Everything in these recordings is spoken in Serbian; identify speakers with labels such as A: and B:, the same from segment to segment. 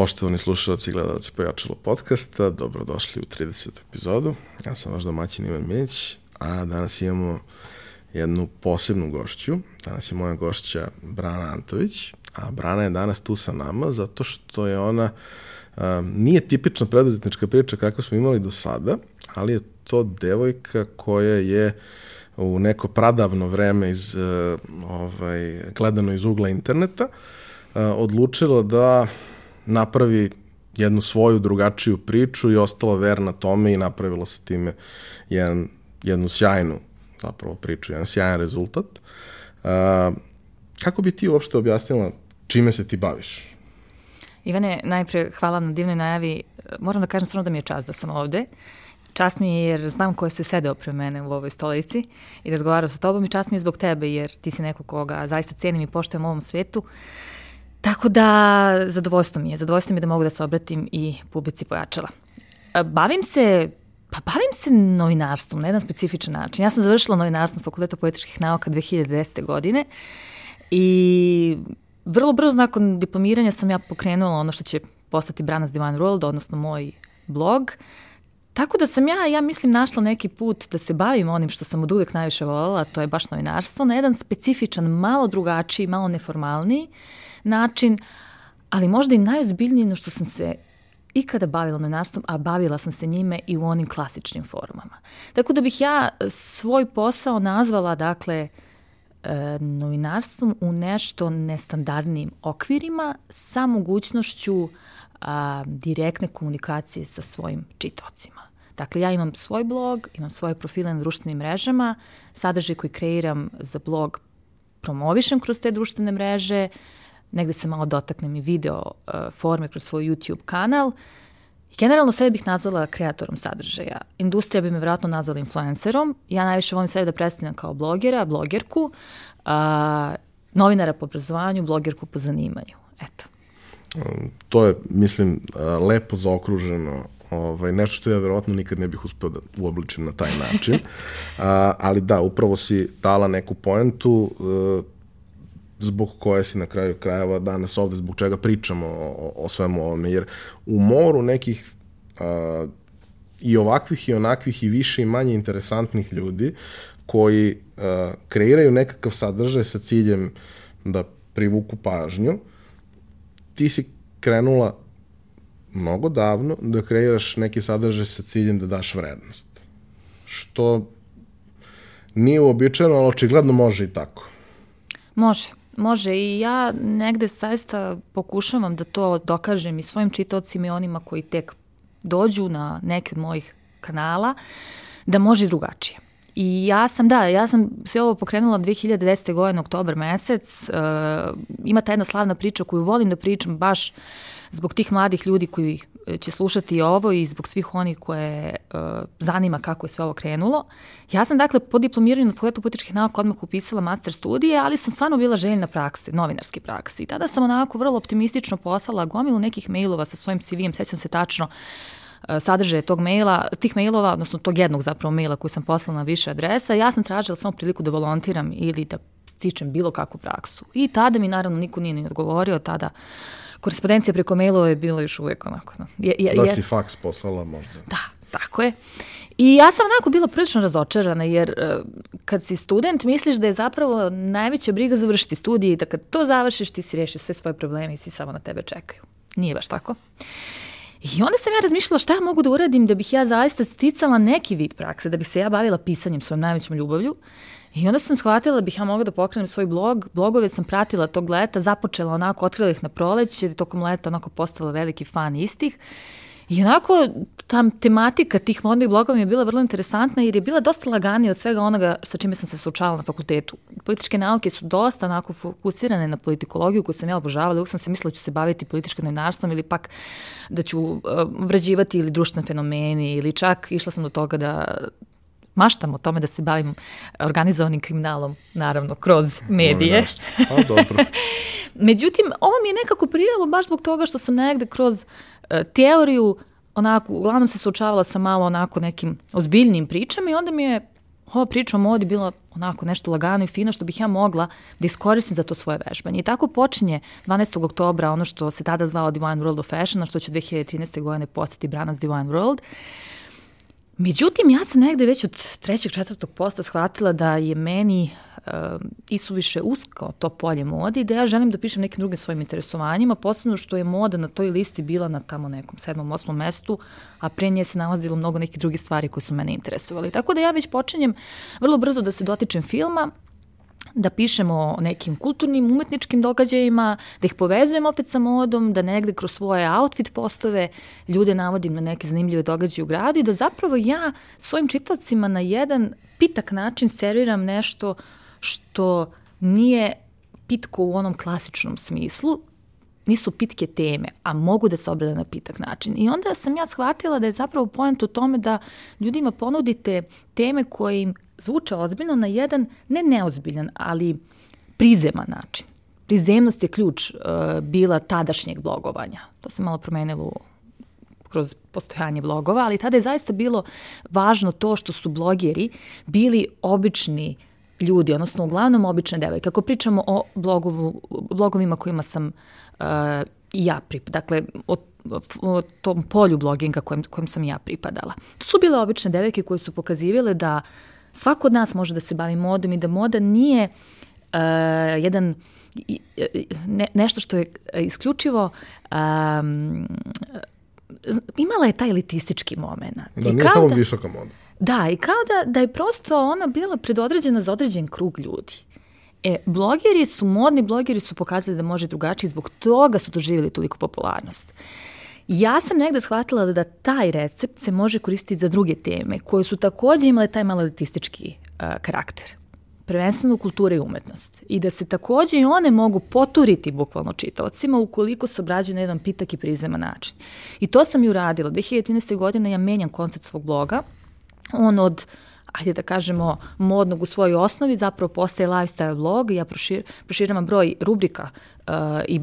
A: Poštovani slušalci i gledalci Pojačalo podcasta, dobrodošli u 30. epizodu. Ja sam vaš domaćin Ivan Milić, a danas imamo jednu posebnu gošću. Danas je moja gošća Brana Antović, a Brana je danas tu sa nama zato što je ona, a, nije tipična preduzetnička priča kakvu smo imali do sada, ali je to devojka koja je u neko pradavno vreme iz, uh, ovaj, gledano iz ugla interneta, uh, odlučila da napravi jednu svoju drugačiju priču i ostala verna tome i napravila sa time jedan, jednu sjajnu zapravo priču, jedan sjajan rezultat. Uh, kako bi ti uopšte objasnila čime se ti baviš?
B: Ivane, najpre hvala na divnoj najavi. Moram da kažem stvarno da mi je čast da sam ovde. Čast mi je jer znam ko se sedeo pre mene u ovoj stolici i razgovarao sa tobom i čast mi je zbog tebe jer ti si neko koga zaista cenim i poštujem u ovom svetu. Tako da zadovoljstvo mi je. Zadovoljstvo mi je da mogu da se obratim i publici pojačala. Bavim se Pa bavim se novinarstvom na jedan specifičan način. Ja sam završila novinarstvo na Fakultetu političkih nauka 2010. godine i vrlo brzo nakon diplomiranja sam ja pokrenula ono što će postati Branas Divine World, odnosno moj blog. Tako da sam ja, ja mislim, našla neki put da se bavim onim što sam od uvek najviše voljela, to je baš novinarstvo, na jedan specifičan, malo drugačiji, malo neformalniji način, ali možda i najozbiljniji no što sam se ikada bavila novinarstvom, a bavila sam se njime i u onim klasičnim formama. Tako da bih ja svoj posao nazvala, dakle, e, novinarstvom u nešto nestandardnim okvirima sa mogućnošću a, direktne komunikacije sa svojim čitocima. Dakle, ja imam svoj blog, imam svoje profile na društvenim mrežama, sadržaj koji kreiram za blog promovišem kroz te društvene mreže, negde se malo dotaknem i video uh, forme kroz svoj YouTube kanal. I generalno sebe bih nazvala kreatorom sadržaja. Industrija bi me vratno nazvala influencerom. Ja najviše volim sebe da predstavljam kao blogera, blogerku, uh, novinara po obrazovanju, blogerku po zanimanju. Eto.
A: To je, mislim, lepo zaokruženo ovaj, nešto što ja verovatno nikad ne bih uspeo da uobličim na taj način. A, ali da, upravo si dala neku poentu, uh, zbog koje si na kraju krajeva danas ovde, zbog čega pričamo o, o svemu ovome, jer u moru nekih a, i ovakvih i onakvih i više i manje interesantnih ljudi koji a, kreiraju nekakav sadržaj sa ciljem da privuku pažnju, ti si krenula mnogo davno da kreiraš neki sadržaj sa ciljem da daš vrednost. Što nije uobičajeno, ali očigledno može i tako.
B: Može. Može i ja negde saista pokušavam da to dokažem i svojim čitocima i onima koji tek dođu na neki od mojih kanala, da može drugačije. I ja sam, da, ja sam sve ovo pokrenula 2010. godine, oktober mesec. Uh, ima ta jedna slavna priča koju volim da pričam baš zbog tih mladih ljudi koji će slušati ovo i zbog svih onih koje uh, zanima kako je sve ovo krenulo. Ja sam dakle po diplomiranju na Fakultetu političkih nauka odmah upisala master studije, ali sam stvarno bila željna prakse, novinarske prakse. I tada sam onako vrlo optimistično poslala gomilu nekih mailova sa svojim CV-em, sećam se tačno sadržaje tog maila, tih mailova, odnosno tog jednog zapravo maila koji sam poslala na više adresa, ja sam tražila samo priliku da volontiram ili da stičem bilo kakvu praksu. I tada mi naravno niko nije ni odgovorio, tada korespondencija preko mailova je bila još uvek onako. No.
A: Je, je, da si faks poslala možda.
B: Da, tako je. I ja sam onako bila prilično razočarana jer uh, kad si student misliš da je zapravo najveća briga završiti studije i da kad to završiš ti si rešio sve svoje probleme i svi samo na tebe čekaju. Nije baš tako. I onda sam ja razmišljala šta ja mogu da uradim da bih ja zaista sticala neki vid prakse, da bih se ja bavila pisanjem svojom najvećom ljubavlju. I onda sam shvatila da bih ja mogla da pokrenem svoj blog. Blogove sam pratila tog leta, započela onako, otkrila ih na proleće, tokom leta onako postala veliki fan istih. I onako, ta tematika tih modnih blogova mi je bila vrlo interesantna jer je bila dosta laganija od svega onoga sa čime sam se suočavala na fakultetu. Političke nauke su dosta onako fokusirane na politikologiju koju sam ja obožavala. Uvijek sam se mislila da ću se baviti političkim novinarstvom ili pak da ću obrađivati ili društvene fenomeni ili čak išla sam do toga da maštam o tome da se bavim organizovanim kriminalom, naravno, kroz medije.
A: A, dobro.
B: Međutim, ovo mi je nekako prijelo baš zbog toga što sam negde kroz uh, teoriju onako, uglavnom se suočavala sa malo onako nekim ozbiljnim pričama i onda mi je ova priča o modi bila onako nešto lagano i fino što bih ja mogla da iskoristim za to svoje vežbanje. I tako počinje 12. oktobra ono što se tada zvalo Divine World of Fashion, a što će 2013. godine postati Branas Divine World. Međutim, ja sam negde već od trećeg, četvrtog posta shvatila da je meni uh, isuviše usko to polje mode i da ja želim da pišem nekim drugim svojim interesovanjima, posebno što je moda na toj listi bila na tamo nekom sedmom, osmom mestu, a pre nje se nalazilo mnogo nekih drugih stvari koje su mene interesovali. Tako da ja već počinjem vrlo brzo da se dotičem filma, da pišemo o nekim kulturnim, umetničkim događajima, da ih povezujem opet sa modom, da negde kroz svoje outfit postove ljude navodim na neke zanimljive događaje u gradu i da zapravo ja svojim čitacima na jedan pitak način serviram nešto što nije pitko u onom klasičnom smislu, nisu pitke teme, a mogu da se obrade na pitak način. I onda sam ja shvatila da je zapravo point u tome da ljudima ponudite teme koje im zvuče ozbiljno na jedan, ne neozbiljan, ali prizeman način. Prizemnost je ključ uh, bila tadašnjeg blogovanja. To se malo promenilo kroz postojanje blogova, ali tada je zaista bilo važno to što su blogeri bili obični ljudi, odnosno uglavnom obične devojke. Ako pričamo o blogovu, blogovima kojima sam uh, ja pripadala, dakle o, o tom polju bloginga kojem, kojem sam ja pripadala. To su bile obične devojke koje su pokazivale da svako od nas može da se bavi modom i da moda nije uh, jedan ne, nešto što je isključivo um, imala je taj elitistički moment.
A: Da, nije samo da, visoka moda.
B: Da, i kao da, da je prosto ona bila predodređena za određen krug ljudi. E, blogeri su, modni blogeri su pokazali da može drugačije, zbog toga su doživjeli toliko popularnost. Ja sam negde shvatila da taj recept se može koristiti za druge teme, koje su takođe imale taj malo elitistički uh, karakter prvenstveno kultura i umetnost. I da se takođe i one mogu poturiti bukvalno čitavcima ukoliko se obrađuju na jedan pitak i prizema način. I to sam i uradila. 2013. godine ja menjam koncept svog bloga. On od ajde da kažemo, modnog u svojoj osnovi, zapravo postaje lifestyle blog i ja prošir, proširavam broj rubrika uh, i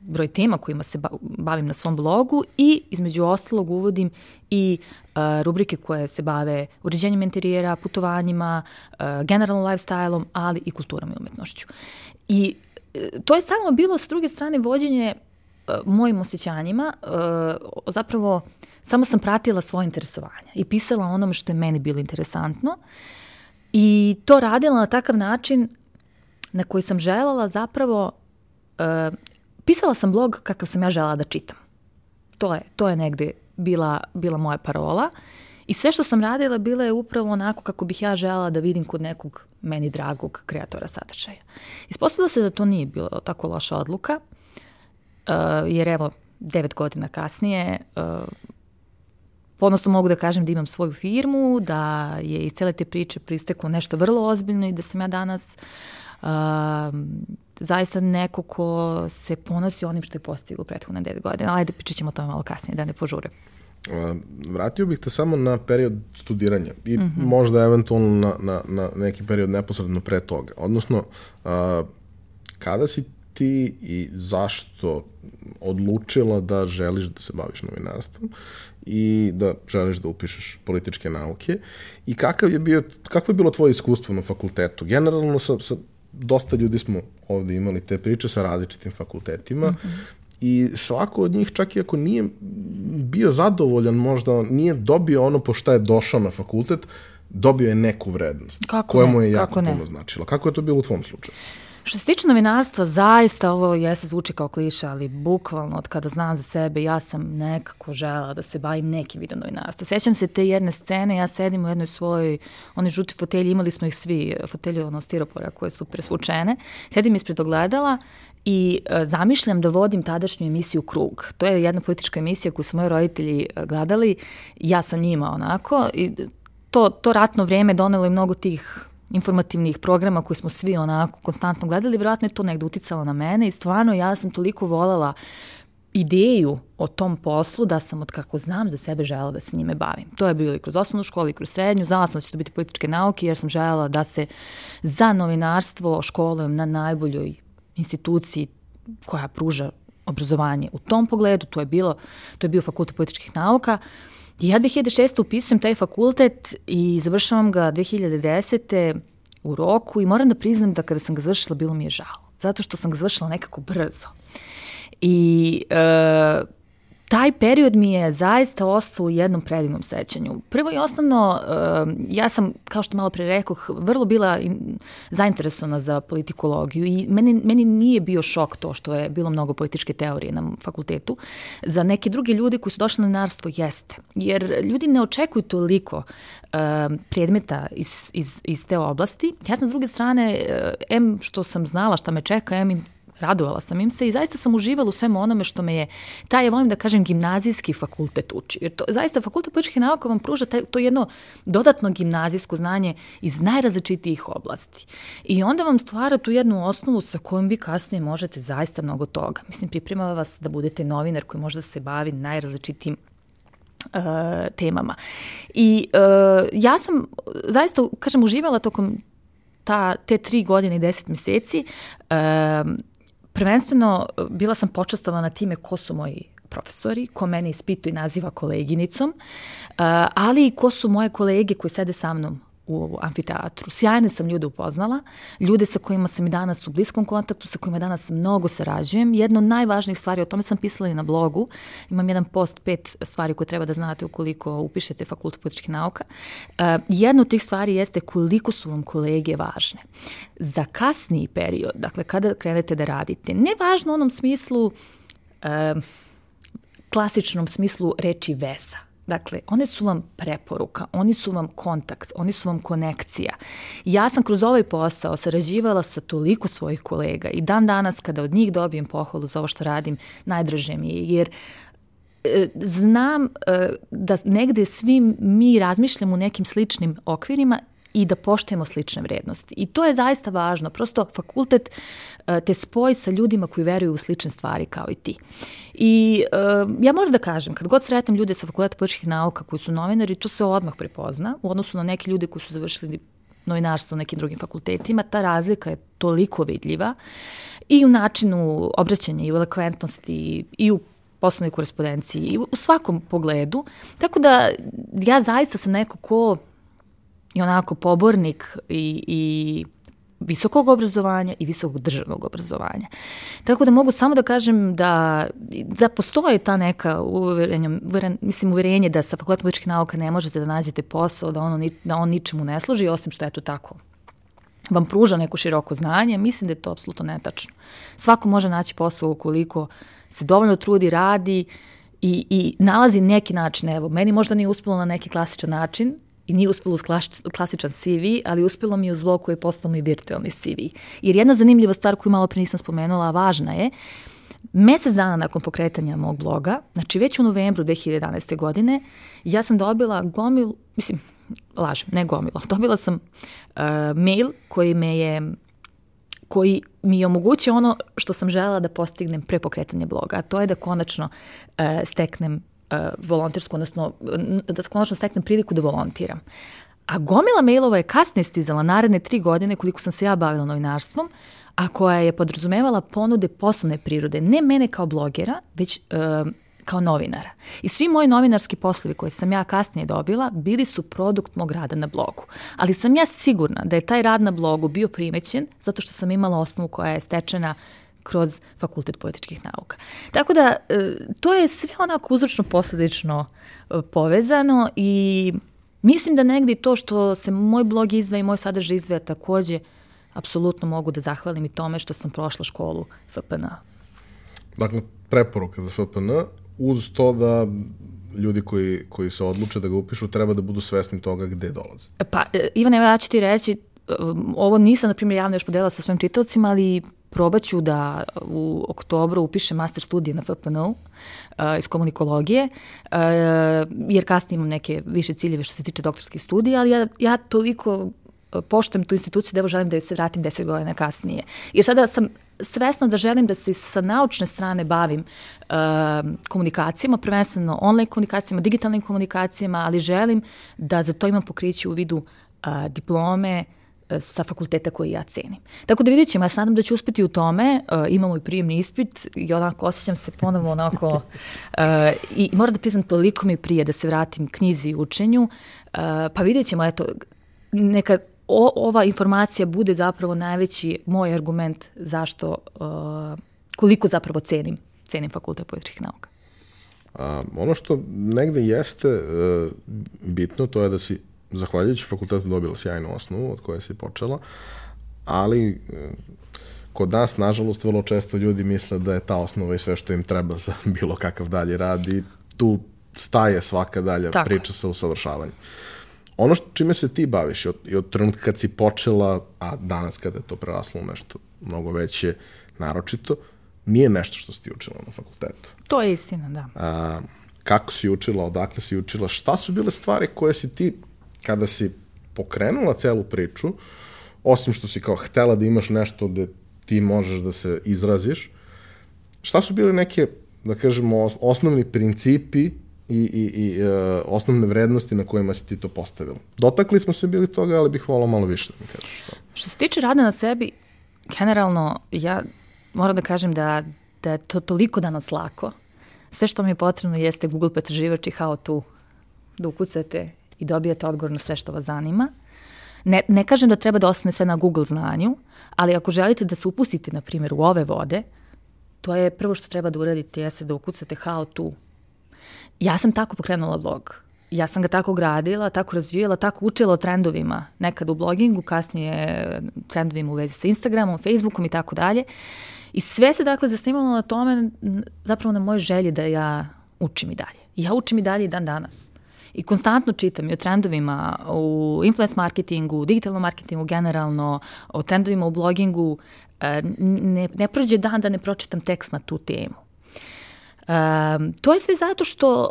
B: broj tema kojima se bavim na svom blogu i između ostalog uvodim i uh, rubrike koje se bave uređenjem interijera, putovanjima, uh, generalno lifestyle-om, ali i kulturom i umetnošću. I to je samo bilo s druge strane vođenje mojim osjećanjima, zapravo samo sam pratila svoje interesovanja i pisala onome što je meni bilo interesantno i to radila na takav način na koji sam želala zapravo uh, pisala sam blog kakav sam ja žela da čitam. To je, to je negde bila, bila moja parola. I sve što sam radila bila je upravo onako kako bih ja žela da vidim kod nekog meni dragog kreatora sadržaja. Ispostavilo se da to nije bilo tako loša odluka, uh, jer evo, devet godina kasnije, uh, ponosno mogu da kažem da imam svoju firmu, da je iz cele te priče pristeklo nešto vrlo ozbiljno i da sam ja danas uh, zaista neko ko se ponosi onim što je postigao u prethodne 9 godina. Ajde, pričat ćemo o tome malo kasnije, da ne požurim.
A: Vratio bih te samo na period studiranja i mm -hmm. možda eventualno na, na, na neki period neposredno pre toga. Odnosno, a, kada si ti i zašto odlučila da želiš da se baviš novinarstvom i da želiš da upišeš političke nauke i kakav je bio, kako je bilo tvoje iskustvo na fakultetu? Generalno sa, sa dosta ljudi smo ovde imali te priče sa različitim fakultetima mm -hmm. i svako od njih čak i ako nije bio zadovoljan možda nije dobio ono po šta je došao na fakultet, dobio je neku vrednost
B: kako
A: koja
B: ne,
A: mu je jako puno značila. Kako je to bilo u tvom slučaju?
B: Što se tiče novinarstva, zaista ovo jeste zvuči kao kliša, ali bukvalno od kada znam za sebe, ja sam nekako žela da se bavim nekim vidom novinarstva. Sećam se te jedne scene, ja sedim u jednoj svojoj, oni žuti fotelji, imali smo ih svi, fotelji ono stiropora koje su presvučene, sedim ispred ogledala i e, zamišljam da vodim tadašnju emisiju Krug. To je jedna politička emisija koju su moji roditelji e, gledali, ja sa njima onako i to, to ratno vreme donelo i mnogo tih informativnih programa koje smo svi onako konstantno gledali, vjerojatno je to negde uticalo na mene i stvarno ja sam toliko volela ideju o tom poslu da sam od kako znam za sebe želela da se njime bavim. To je bilo i kroz osnovnu školu i kroz srednju. Znala sam da će to biti političke nauke jer sam želela da se za novinarstvo školujem na najboljoj instituciji koja pruža obrazovanje u tom pogledu. To je bilo, to je bio fakultet političkih nauka. I ja 2006. upisujem taj fakultet i završavam ga 2010. u roku i moram da priznam da kada sam ga završila bilo mi je žao. Zato što sam ga završila nekako brzo. I e, taj period mi je zaista ostao u jednom predivnom sećanju. Prvo i osnovno, ja sam, kao što malo pre rekoh, vrlo bila zainteresovana za politikologiju i meni, meni nije bio šok to što je bilo mnogo političke teorije na fakultetu. Za neke druge ljude koji su došli na narstvo jeste. Jer ljudi ne očekuju toliko predmeta iz, iz, iz te oblasti. Ja sam s druge strane, em što sam znala šta me čeka, em radovala sam im se i zaista sam uživala u svemu onome što me je, taj, ja volim da kažem, gimnazijski fakultet uči. Jer to, zaista fakultet političkih nauka vam pruža taj, to jedno dodatno gimnazijsko znanje iz najrazličitijih oblasti. I onda vam stvara tu jednu osnovu sa kojom vi kasnije možete zaista mnogo toga. Mislim, pripremava vas da budete novinar koji može da se bavi najrazličitijim uh, temama. I uh, ja sam zaista, kažem, uživala tokom ta, te tri godine i deset meseci. Uh, prvenstveno bila sam počastovana time ko su moji profesori, ko mene ispituje i naziva koleginicom, ali i ko su moje kolege koji sede sa mnom u amfiteatru. Sjajne sam ljude upoznala, ljude sa kojima sam i danas u bliskom kontaktu, sa kojima danas mnogo sarađujem. Jedna od najvažnijih stvari, o tome sam pisala i na blogu, imam jedan post pet stvari koje treba da znate ukoliko upišete fakultet političkih nauka. Uh, jedna od tih stvari jeste koliko su vam kolege važne. Za kasniji period, dakle kada krenete da radite, ne važno u onom smislu, uh, klasičnom smislu reči veza, Dakle, one su vam preporuka, oni su vam kontakt, oni su vam konekcija. Ja sam kroz ovaj posao sarađivala sa toliko svojih kolega i dan danas kada od njih dobijem pohvalu za ovo što radim, najdraže mi je, jer e, znam e, da negde svi mi razmišljamo u nekim sličnim okvirima i da poštujemo slične vrednosti. I to je zaista važno. Prosto fakultet e, te spoji sa ljudima koji veruju u slične stvari kao i ti. I uh, ja moram da kažem, kad god sretnem ljude sa fakulteta političkih nauka koji su novinari, to se odmah prepozna u odnosu na neke ljude koji su završili novinarstvo u nekim drugim fakultetima, ta razlika je toliko vidljiva i u načinu obraćanja i u elokventnosti i u poslovnoj korespondenciji i u svakom pogledu. Tako da ja zaista sam neko ko i onako pobornik i, i visokog obrazovanja i visokog državnog obrazovanja. Tako da mogu samo da kažem da, da postoje ta neka uverenja, uveren, mislim uverenje da sa fakultetom političkih nauka ne možete da nađete posao, da, ono, da on ničemu ne služi, osim što je to tako vam pruža neko široko znanje, mislim da je to apsolutno netačno. Svako može naći posao ukoliko se dovoljno trudi, radi i, i nalazi neki način. Evo, meni možda nije uspelo na neki klasičan način, i nije uspelo uz klasičan CV, ali uspelo mi je uz blog koji je postao mi virtualni CV. Jer jedna zanimljiva stvar koju malo pre nisam spomenula, a važna je, mesec dana nakon pokretanja mog bloga, znači već u novembru 2011. godine, ja sam dobila gomil, mislim, lažem, ne gomila, dobila sam uh, mail koji me je koji mi je omogućio ono što sam želela da postignem pre pokretanja bloga, a to je da konačno uh, steknem volontersku, odnosno da konačno steknem priliku da volontiram. A gomila mailova je kasnije stizala naredne tri godine koliko sam se ja bavila novinarstvom, a koja je podrazumevala ponude poslovne prirode, ne mene kao blogera, već uh, kao novinara. I svi moji novinarski poslovi koje sam ja kasnije dobila bili su produkt mog rada na blogu. Ali sam ja sigurna da je taj rad na blogu bio primećen zato što sam imala osnovu koja je stečena kroz Fakultet političkih nauka. Tako da, e, to je sve onako uzročno posledično e, povezano i mislim da negdje to što se moj blog izdvaja i moj sadržaj izdvaja takođe apsolutno mogu da zahvalim i tome što sam prošla školu FPN.
A: Dakle, preporuka za FPN uz to da ljudi koji, koji se odluče da ga upišu treba da budu svesni toga gde dolaze.
B: Pa, e, Ivan, evo ja ću ti reći, ovo nisam, na primjer, javno još podela sa svojim čitavcima, ali probaću da u oktobru upišem master studije na FPNU uh, iz komunikologije, uh, jer kasnije imam neke više ciljeve što se tiče doktorskih studija, ali ja, ja toliko uh, poštem tu instituciju da evo želim da se vratim deset godina kasnije. Jer sada sam svesna da želim da se sa naučne strane bavim komunikacijama, prvenstveno online komunikacijama, digitalnim komunikacijama, ali želim da za to imam pokriće u vidu uh, diplome, e, sa fakulteta koji ja cenim. Tako da vidjet ćemo, ja se nadam da ću uspeti u tome, uh, imamo i prijemni ispit i onako osjećam se ponovo onako uh, i moram da priznam toliko mi prije da se vratim knjizi i učenju, uh, pa vidjet ćemo, eto, neka o, ova informacija bude zapravo najveći moj argument zašto, uh, koliko zapravo cenim, cenim fakultet političkih nauka.
A: A, ono što negde jeste uh, bitno, to je da si, zahvaljujući fakultetu, dobila sjajnu osnovu od koje si počela, ali uh, kod nas, nažalost, vrlo često ljudi misle da je ta osnova i sve što im treba za bilo kakav dalji rad i tu staje svaka dalja Tako. priča sa usavršavanjem. Ono što, čime se ti baviš i od, i od trenutka kad si počela, a danas kada je to preraslo u nešto mnogo veće, naročito, nije nešto što si ti učila na fakultetu.
B: To je istina, da.
A: A, kako si učila, odakle si učila, šta su bile stvari koje si ti, kada si pokrenula celu priču, osim što si kao htela da imaš nešto gde ti možeš da se izraziš, šta su bile neke, da kažemo, osnovni principi i, i, i uh, osnovne vrednosti na kojima si ti to postavila. Dotakli smo se bili toga, ali bih volao malo više da mi kažeš. Što.
B: što se tiče rada na sebi, generalno ja moram da kažem da, da je to toliko danas lako. Sve što mi je potrebno jeste Google pretraživač i how to da ukucate i dobijete odgovor na sve što vas zanima. Ne, ne kažem da treba da ostane sve na Google znanju, ali ako želite da se upustite, na primjer, u ove vode, to je prvo što treba da uradite jeste da ukucate how to Ja sam tako pokrenula blog. Ja sam ga tako gradila, tako razvijala, tako učila o trendovima. Nekad u blogingu, kasnije trendovima u vezi sa Instagramom, Facebookom i tako dalje. I sve se dakle zasnimalo na tome, zapravo na moje želje da ja učim i dalje. Ja učim i dalje i dan danas. I konstantno čitam i o trendovima u influence marketingu, digitalnom marketingu generalno, o trendovima u blogingu. E, ne, ne prođe dan da ne pročitam tekst na tu temu. Um, to je sve zato što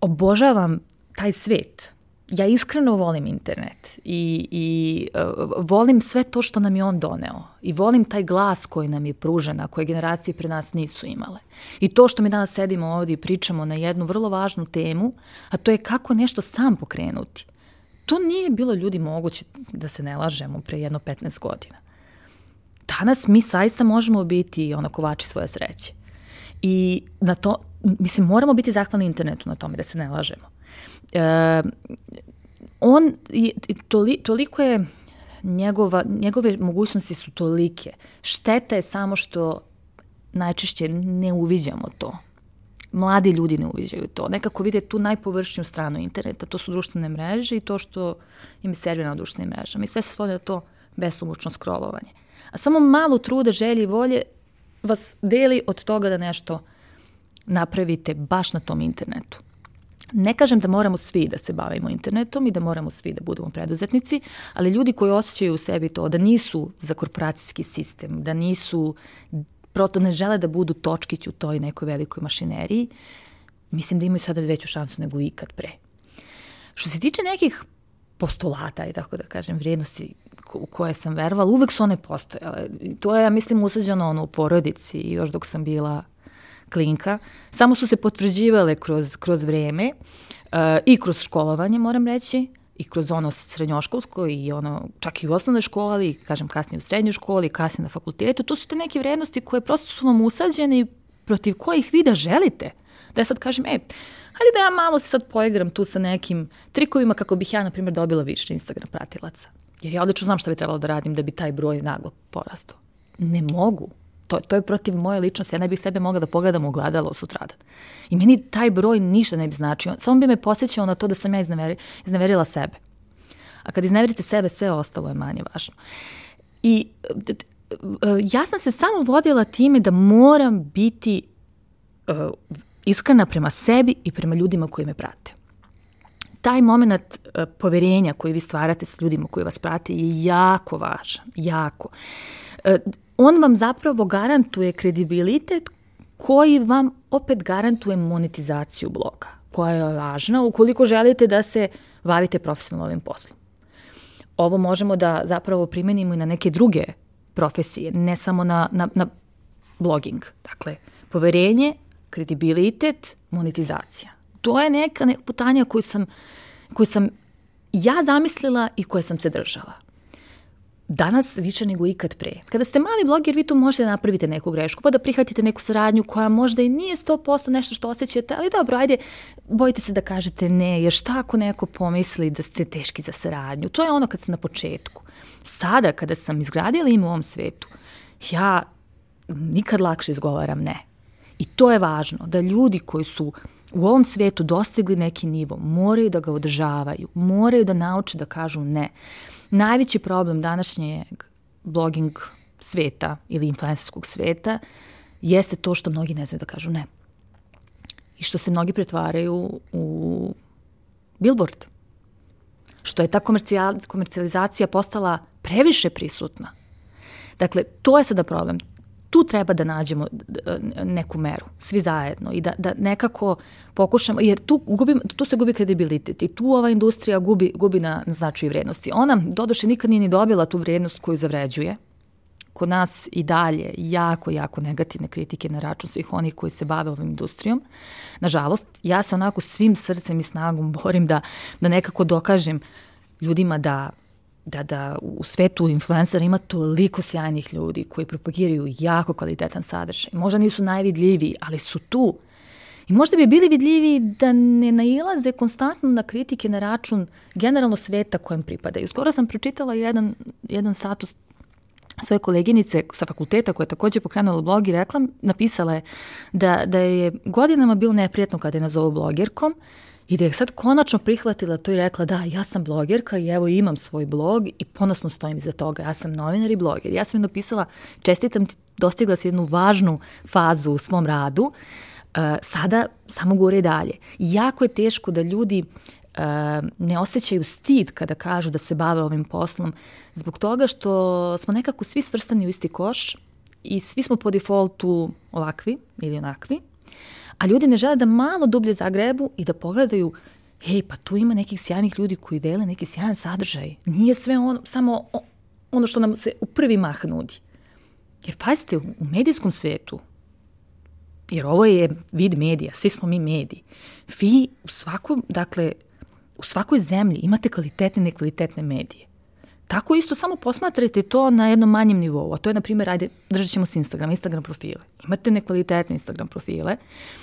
B: obožavam taj svet. Ja iskreno volim internet i, i uh, volim sve to što nam je on doneo. I volim taj glas koji nam je pružen, a koje generacije pre nas nisu imale. I to što mi danas sedimo ovdje i pričamo na jednu vrlo važnu temu, a to je kako nešto sam pokrenuti. To nije bilo ljudi moguće da se ne lažemo pre jedno 15 godina. Danas mi saista možemo biti ono kovači svoje sreće. I na to, mislim, moramo biti zahvalni internetu na tome, da se ne lažemo. E, on, toli, toliko je njegova, njegove mogućnosti su tolike. Šteta je samo što najčešće ne uviđamo to. Mladi ljudi ne uviđaju to. Nekako vide tu najpovršnju stranu interneta. To su društvene mreže i to što im servira na društvenim mrežama. I sve se svode na to besomučno scrollovanje. A samo malo truda, želje i volje vas deli od toga da nešto napravite baš na tom internetu. Ne kažem da moramo svi da se bavimo internetom i da moramo svi da budemo preduzetnici, ali ljudi koji osjećaju u sebi to da nisu za korporacijski sistem, da nisu, proto ne žele da budu točkić u toj nekoj velikoj mašineriji, mislim da imaju sada veću šansu nego ikad pre. Što se tiče nekih postulata i tako da kažem vrijednosti u koje sam verovala, uvek su one postojale. To je, ja mislim, usađeno ono u porodici još dok sam bila klinka. Samo su se potvrđivale kroz, kroz vreme uh, i kroz školovanje, moram reći, i kroz ono srednjoškolsko i ono, čak i u osnovnoj školi, kažem kasnije u srednjoj školi, kasnije na fakultetu, to su te neke vrednosti koje prosto su vam usađene protiv kojih vi da želite. Da ja sad kažem, e, hajde da ja malo se sad poigram tu sa nekim trikovima kako bih ja, na primjer, dobila više Instagram pratilaca. Jer ja odlično znam šta bi trebalo da radim da bi taj broj naglo porastao. Ne mogu. To, to je protiv moje ličnosti. Ja ne bih sebe mogla da pogledam u gledalo sutradan. I meni taj broj ništa ne bi značio. Samo bi me posjećao na to da sam ja izneveri, izneverila sebe. A kad izneverite sebe, sve ostalo je manje važno. I ja sam se samo vodila time da moram biti uh, iskrena prema sebi i prema ljudima koji me prate taj moment uh, poverenja koji vi stvarate s ljudima koji vas prate je jako važan, jako. Uh, on vam zapravo garantuje kredibilitet koji vam opet garantuje monetizaciju bloga, koja je važna ukoliko želite da se bavite profesionalno ovim poslom. Ovo možemo da zapravo primenimo i na neke druge profesije, ne samo na, na, na blogging. Dakle, poverenje, kredibilitet, monetizacija to je neka, neka putanja koju sam, koju sam ja zamislila i koje sam se držala. Danas više nego ikad pre. Kada ste mali bloger, vi tu možete da napravite neku grešku, pa da prihvatite neku saradnju koja možda i nije 100% nešto što osjećate, ali dobro, ajde, bojite se da kažete ne, jer šta ako neko pomisli da ste teški za saradnju? To je ono kad ste na početku. Sada, kada sam izgradila ime u ovom svetu, ja nikad lakše izgovaram ne. I to je važno, da ljudi koji su u ovom svetu dostigli neki nivo, moraju da ga održavaju, moraju da nauče da kažu ne. Najveći problem današnjeg blogging sveta ili influencerskog sveta jeste to što mnogi ne znaju da kažu ne. I što se mnogi pretvaraju u billboard. Što je ta komercijalizacija postala previše prisutna. Dakle, to je sada problem tu treba da nađemo neku meru, svi zajedno i da, da nekako pokušamo, jer tu, gubim, tu se gubi kredibilitet i tu ova industrija gubi, gubi na, na značaju vrednosti. Ona, doduše, nikad nije ni dobila tu vrednost koju zavređuje. Kod nas i dalje jako, jako negativne kritike na račun svih onih koji se bave ovom industrijom. Nažalost, ja se onako svim srcem i snagom borim da, da nekako dokažem ljudima da da, da u svetu influencera ima toliko sjajnih ljudi koji propagiraju jako kvalitetan sadržaj. Možda nisu najvidljiviji, ali su tu. I možda bi bili vidljivi da ne nailaze konstantno na kritike na račun generalno sveta kojem pripadaju. Skoro sam pročitala jedan, jedan status svoje koleginice sa fakulteta koja je takođe pokrenula blog i rekla, napisala je da, da je godinama bilo neprijatno kada je nazovu blogerkom, I da je sad konačno prihvatila to i rekla da, ja sam blogerka i evo imam svoj blog i ponosno stojim iza toga. Ja sam novinar i bloger. Ja sam im napisala, čestitam ti, dostigla si jednu važnu fazu u svom radu. Uh, sada samo gore i dalje. Jako je teško da ljudi uh, ne osjećaju stid kada kažu da se bave ovim poslom zbog toga što smo nekako svi svrstani u isti koš i svi smo po defaultu ovakvi ili onakvi a ljudi ne žele da malo dublje zagrebu i da pogledaju hej, pa tu ima nekih sjajnih ljudi koji dele neki sjajan sadržaj. Nije sve ono, samo ono što nam se u prvi mah nudi. Jer pazite, u medijskom svetu, jer ovo je vid medija, svi smo mi mediji, vi u svakom, dakle, u svakoj zemlji imate kvalitetne i nekvalitetne medije. Tako isto samo posmatrajte to na jednom manjem nivou, a to je, na primjer, ajde, držat ćemo s Instagram, Instagram profile. Imate nekvalitetne Instagram profile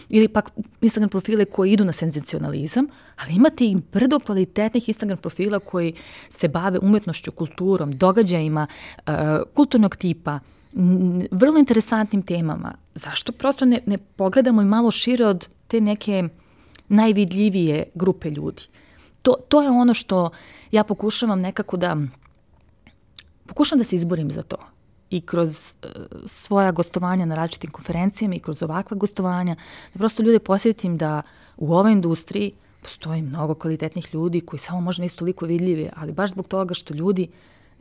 B: ili pak Instagram profile koji idu na senzacionalizam, ali imate i brdo kvalitetnih Instagram profila koji se bave umetnošću, kulturom, događajima, uh, kulturnog tipa, vrlo interesantnim temama. Zašto prosto ne, ne pogledamo i malo šire od te neke najvidljivije grupe ljudi? To, to je ono što ja pokušavam nekako da pokušam da se izborim za to i kroz uh, svoja gostovanja na različitim konferencijama i kroz ovakva gostovanja, da prosto ljude posjetim da u ovoj industriji postoji mnogo kvalitetnih ljudi koji samo možda nisu toliko vidljivi, ali baš zbog toga što ljudi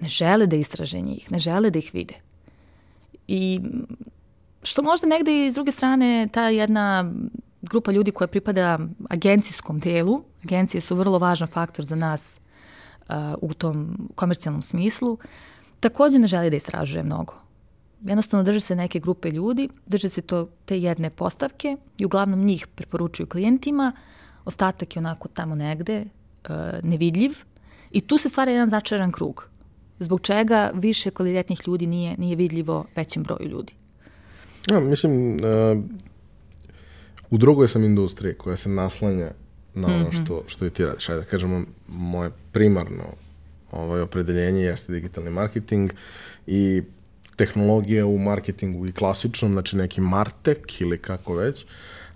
B: ne žele da istraže njih, ne žele da ih vide. I što možda negde i s druge strane ta jedna grupa ljudi koja pripada agencijskom delu, agencije su vrlo važan faktor za nas uh, u tom komercijalnom smislu, uh, takođe ne želi da istražuje mnogo. Jednostavno drže se neke grupe ljudi, drže se to te jedne postavke i uglavnom njih preporučuju klijentima, ostatak je onako tamo negde, uh, nevidljiv i tu se stvara jedan začaran krug. Zbog čega više kvalitetnih ljudi nije, nije vidljivo većem broju ljudi.
A: Ja, mislim, uh, u drugoj sam industriji koja se naslanja na ono mm -hmm. što, što i ti radiš. Ajde da kažemo, moje primarno ovaj, opredeljenje jeste digitalni marketing i tehnologija u marketingu i klasičnom, znači neki martek ili kako već,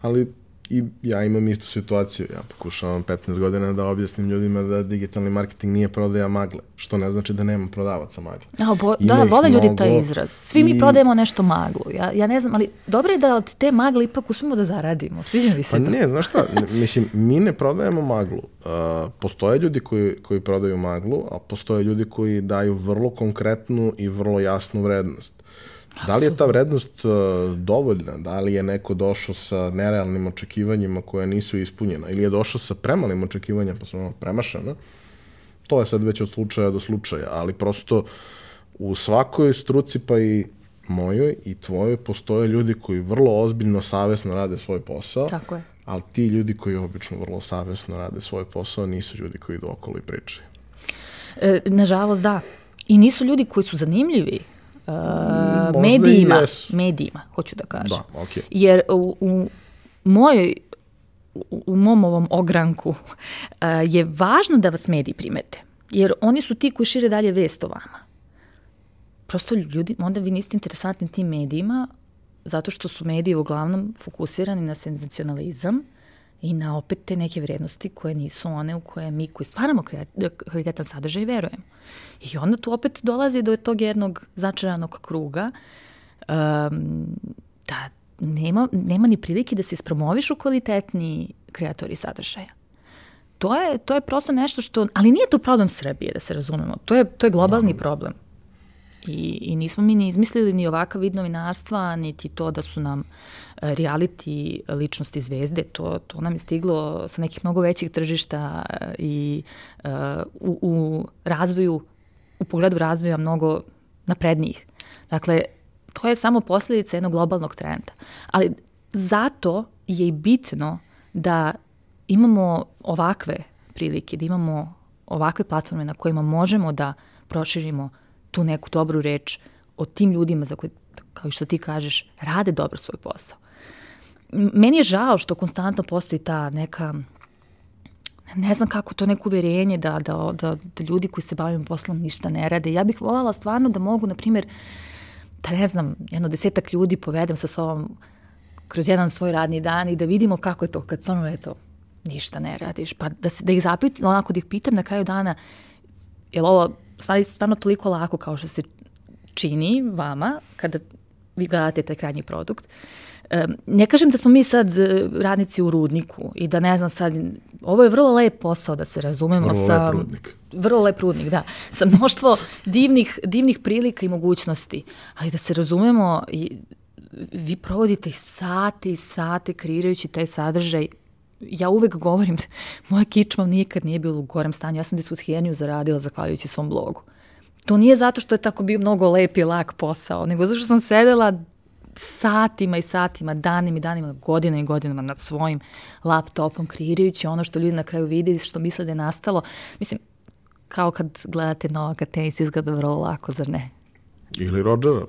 A: ali i ja imam istu situaciju. Ja pokušavam 15 godina da objasnim ljudima da digitalni marketing nije prodaja magle, što ne znači da nema prodavaca magle.
B: A, bo, da, vole ljudi taj izraz. Svi i... mi prodajemo nešto maglu. Ja, ja ne znam, ali dobro je da od te magle ipak uspemo da zaradimo. Sviđa mi se
A: pa
B: to.
A: ne, znaš šta, mislim, mi ne prodajemo maglu. Uh, postoje ljudi koji, koji prodaju maglu, a postoje ljudi koji daju vrlo konkretnu i vrlo jasnu vrednost. Da li je ta vrednost uh, dovoljna? Da li je neko došao sa nerealnim očekivanjima koje nisu ispunjena? Ili je došao sa premalim očekivanjima pa smo premašana? To je sad već od slučaja do slučaja, ali prosto u svakoj struci pa i mojoj i tvojoj postoje ljudi koji vrlo ozbiljno, savesno rade svoj posao.
B: Tako je.
A: Ali ti ljudi koji obično vrlo savesno rade svoj posao nisu ljudi koji idu okolo i pričaju.
B: E, nažalost, da. I nisu ljudi koji su zanimljivi uh, medijima, medijima, hoću da kažem.
A: Da, okay.
B: Jer u, u mojoj u, u mom ovom ogranku uh, je važno da vas mediji primete. Jer oni su ti koji šire dalje vest o vama. Prosto ljudi, onda vi niste interesantni tim medijima, zato što su mediji uglavnom fokusirani na senzacionalizam i na opet te neke vrednosti koje nisu one u koje mi koji stvaramo kvalitetan sadržaj verujemo. I onda tu opet dolazi do tog jednog začaranog kruga um, da nema, nema ni prilike da se ispromovišu kvalitetni kreatori sadržaja. To je, to je prosto nešto što, ali nije to problem Srbije, da se razumemo. To je, to je globalni problem. I, I nismo mi ni izmislili ni ovakav vid novinarstva, niti to da su nam e, reality ličnosti zvezde. To, to nam je stiglo sa nekih mnogo većih tržišta e, i uh, u, u razvoju, u pogledu razvoja mnogo naprednijih. Dakle, to je samo posledica jednog globalnog trenda. Ali zato je i bitno da imamo ovakve prilike, da imamo ovakve platforme na kojima možemo da proširimo tu neku dobru reč o tim ljudima za koje, kao što ti kažeš, rade dobro svoj posao. Meni je žao što konstantno postoji ta neka ne znam kako to neko uverenje da, da, da, da ljudi koji se bavim poslom ništa ne rade. Ja bih voljela stvarno da mogu, na primjer, da ne znam, jedno desetak ljudi povedem sa sobom kroz jedan svoj radni dan i da vidimo kako je to kad stvarno eto, ništa ne radiš. Pa da, se, da ih zapitam, onako da ih pitam na kraju dana, je li ovo stvari stvarno toliko lako kao što se čini vama kada vi gledate taj krajnji produkt. Ne kažem da smo mi sad e, radnici u rudniku i da ne znam sad, ovo je vrlo lep posao da se razumemo
A: vrlo
B: sa...
A: Lep rudnik.
B: Vrlo lep rudnik, da. Sa mnoštvo divnih, divnih prilika i mogućnosti. Ali da se razumemo, vi provodite sate i sate kreirajući taj sadržaj ja uvek govorim, moja kičma nikad nije bila u gorem stanju, ja sam diskushijeniju zaradila zahvaljujući svom blogu. To nije zato što je tako bio mnogo lep i lak posao, nego zato što sam sedela satima i satima, danima i danima, godinama i godinama nad svojim laptopom, kreirajući ono što ljudi na kraju vide i što misle da je nastalo. Mislim, kao kad gledate Novaka Tenis, izgleda vrlo lako, zar ne?
A: Ili Rodgera,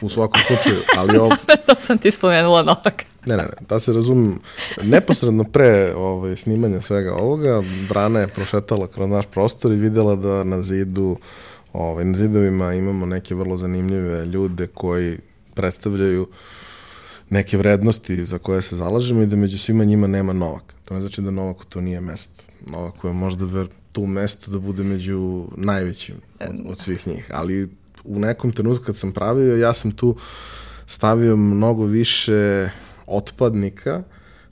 A: u svakom slučaju, ali ovo...
B: sam ti spomenula Novaka.
A: Ne, ne, ne, da se razumem, neposredno pre ovaj, snimanja svega ovoga, Brana je prošetala kroz naš prostor i videla da na zidu, ovaj, na zidovima imamo neke vrlo zanimljive ljude koji predstavljaju neke vrednosti za koje se zalažemo i da među svima njima nema Novak. To ne znači da Novaku to nije mesto. Novaku je možda ver, tu mesto da bude među najvećim od, od svih njih, ali u nekom trenutku kad sam pravio, ja sam tu stavio mnogo više otpadnika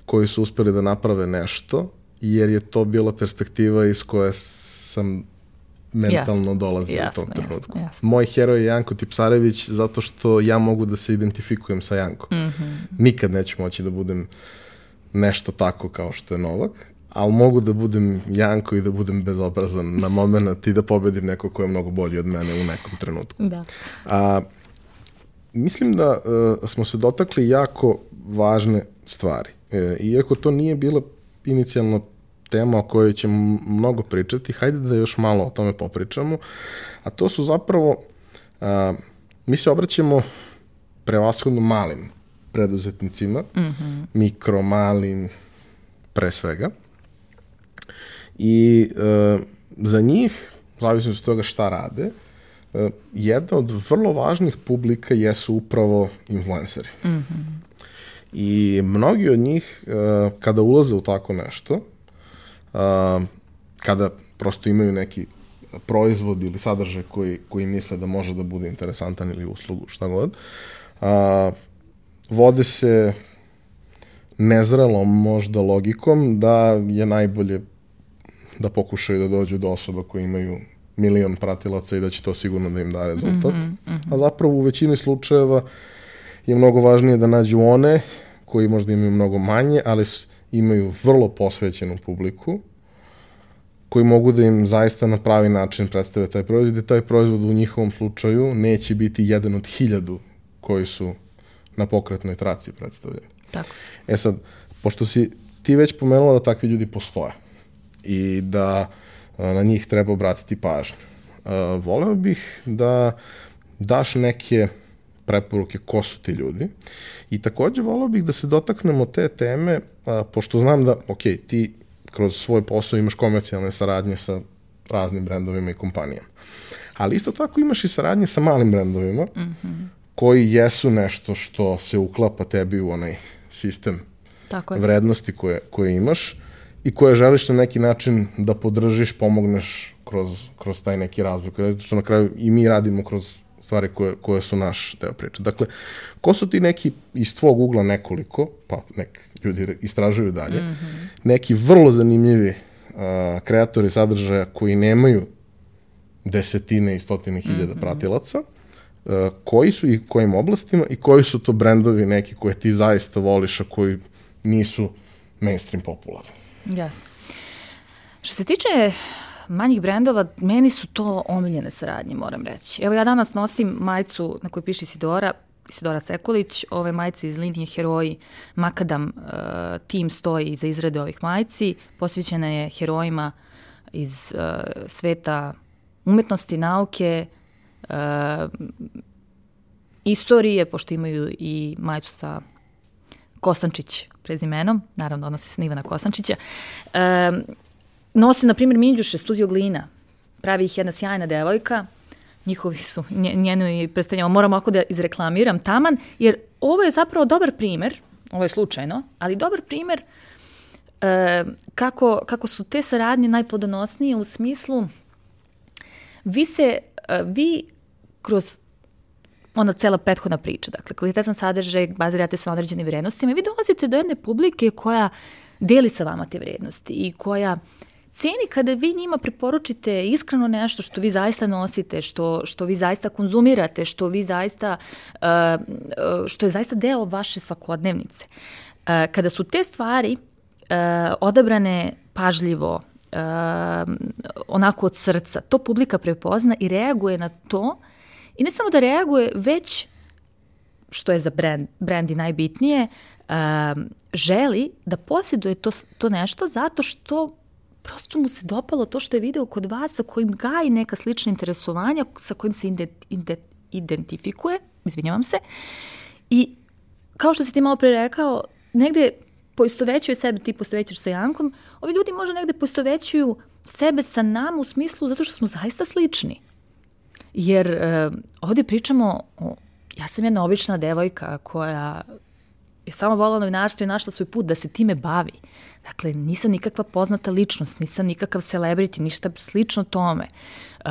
A: koji su uspeli da naprave nešto, jer je to bila perspektiva iz koje sam mentalno jasne, dolazio jasne, u tom trenutku. Jasne, jasne. Moj heroj je Janko Tipsarević zato što ja mogu da se identifikujem sa Jankom. Mm -hmm. Nikad neću moći da budem nešto tako kao što je Novak, ali mogu da budem Janko i da budem bezobrazan na moment i da pobedim neko ko je mnogo bolji od mene u nekom trenutku.
B: Da.
A: A, mislim da uh, smo se dotakli jako važne stvari. E, iako to nije bila inicijalno tema o kojoj ćemo mnogo pričati, hajde da još malo o tome popričamo, a to su zapravo, a, mi se obraćamo prevashodno malim preduzetnicima, mm -hmm. mikro, malim, pre svega. I e, za njih, zavisno od toga šta rade, e, jedna od vrlo važnih publika jesu upravo influenceri. Mm -hmm. I mnogi od njih, uh, kada ulaze u tako nešto, uh, kada prosto imaju neki proizvod ili sadržaj koji, koji misle da može da bude interesantan ili uslugu, šta god, uh, vode se nezrelom možda logikom da je najbolje da pokušaju da dođu do osoba koje imaju milion pratilaca i da će to sigurno da im da rezultat. Mm -hmm, mm -hmm. A zapravo u većini slučajeva je mnogo važnije da nađu one koji možda imaju mnogo manje, ali imaju vrlo posvećenu publiku koji mogu da im zaista na pravi način predstave taj proizvod i taj proizvod u njihovom slučaju neće biti jedan od hiljadu koji su na pokretnoj traci predstavljeni.
B: Tako.
A: E sad, pošto si ti već pomenula da takvi ljudi postoje i da na njih treba obratiti pažnju. voleo bih da daš neke preporuke ko su ti ljudi i takođe voleo bih da se dotaknemo te teme, pošto znam da, ok, ti kroz svoj posao imaš komercijalne saradnje sa raznim brendovima i kompanijama. Ali isto tako imaš i saradnje sa malim brendovima, mm -hmm. koji jesu nešto što se uklapa tebi u onaj sistem tako je. vrednosti koje, koje imaš i koje želiš na neki način da podržiš, pomogneš kroz, kroz taj neki razvoj. Što na kraju i mi radimo kroz stvari koje, koje su naš deo priče. Dakle, ko su ti neki iz tvog ugla nekoliko, pa nek ljudi istražuju dalje, mm -hmm. neki vrlo zanimljivi uh, kreatori sadržaja koji nemaju desetine i stotine hiljada mm -hmm. pratilaca, uh, koji su i kojim oblastima i koji su to brendovi neki koje ti zaista voliš, a koji nisu mainstream popularni.
B: Jasno. Što se tiče manjih brendova, meni su to omiljene saradnje, moram reći. Evo ja danas nosim majicu na kojoj piše Isidora, Isidora Sekulić, ove majice iz linije Heroji, Makadam uh, tim stoji iza izrade ovih majici, posvećena je herojima iz uh, sveta umetnosti, nauke, uh, istorije, pošto imaju i majicu sa Kosančić prezimenom, naravno odnosi se na Ivana Kosančića. Um, nosim, na primjer, Minđuše, studio Glina. Pravi ih jedna sjajna devojka, njihovi su, njenu i predstavljamo, moram ako da izreklamiram taman, jer ovo je zapravo dobar primer, ovo je slučajno, ali dobar primer e, kako, kako su te saradnje najplodonosnije u smislu vi se, e, vi kroz ona cela prethodna priča, dakle, kvalitetan sadržaj, bazirate se na određenim vrednostima i vi dolazite do jedne publike koja deli sa vama te vrednosti i koja ceni kada vi njima preporučite iskreno nešto što vi zaista nosite, što, što vi zaista konzumirate, što vi zaista, uh, što je zaista deo vaše svakodnevnice. Uh, kada su te stvari odabrane pažljivo, onako od srca, to publika prepozna i reaguje na to i ne samo da reaguje, već što je za brand, brand i najbitnije, želi da posjeduje to, to nešto zato što prosto mu se dopalo to što je video kod vas sa kojim gaji neka slična interesovanja, sa kojim se identifikuje, izvinjavam se, i kao što si ti malo pre rekao, negde poistovećuje sebe, ti poistovećaš sa Jankom, ovi ljudi možda negde poistovećuju sebe sa nama u smislu zato što smo zaista slični. Jer e, ovde pričamo o, ja sam jedna obična devojka koja je samo volala novinarstvo i našla svoj put da se time bavi. Dakle, nisam nikakva poznata ličnost, nisam nikakav celebrity, ništa slično tome. Uh,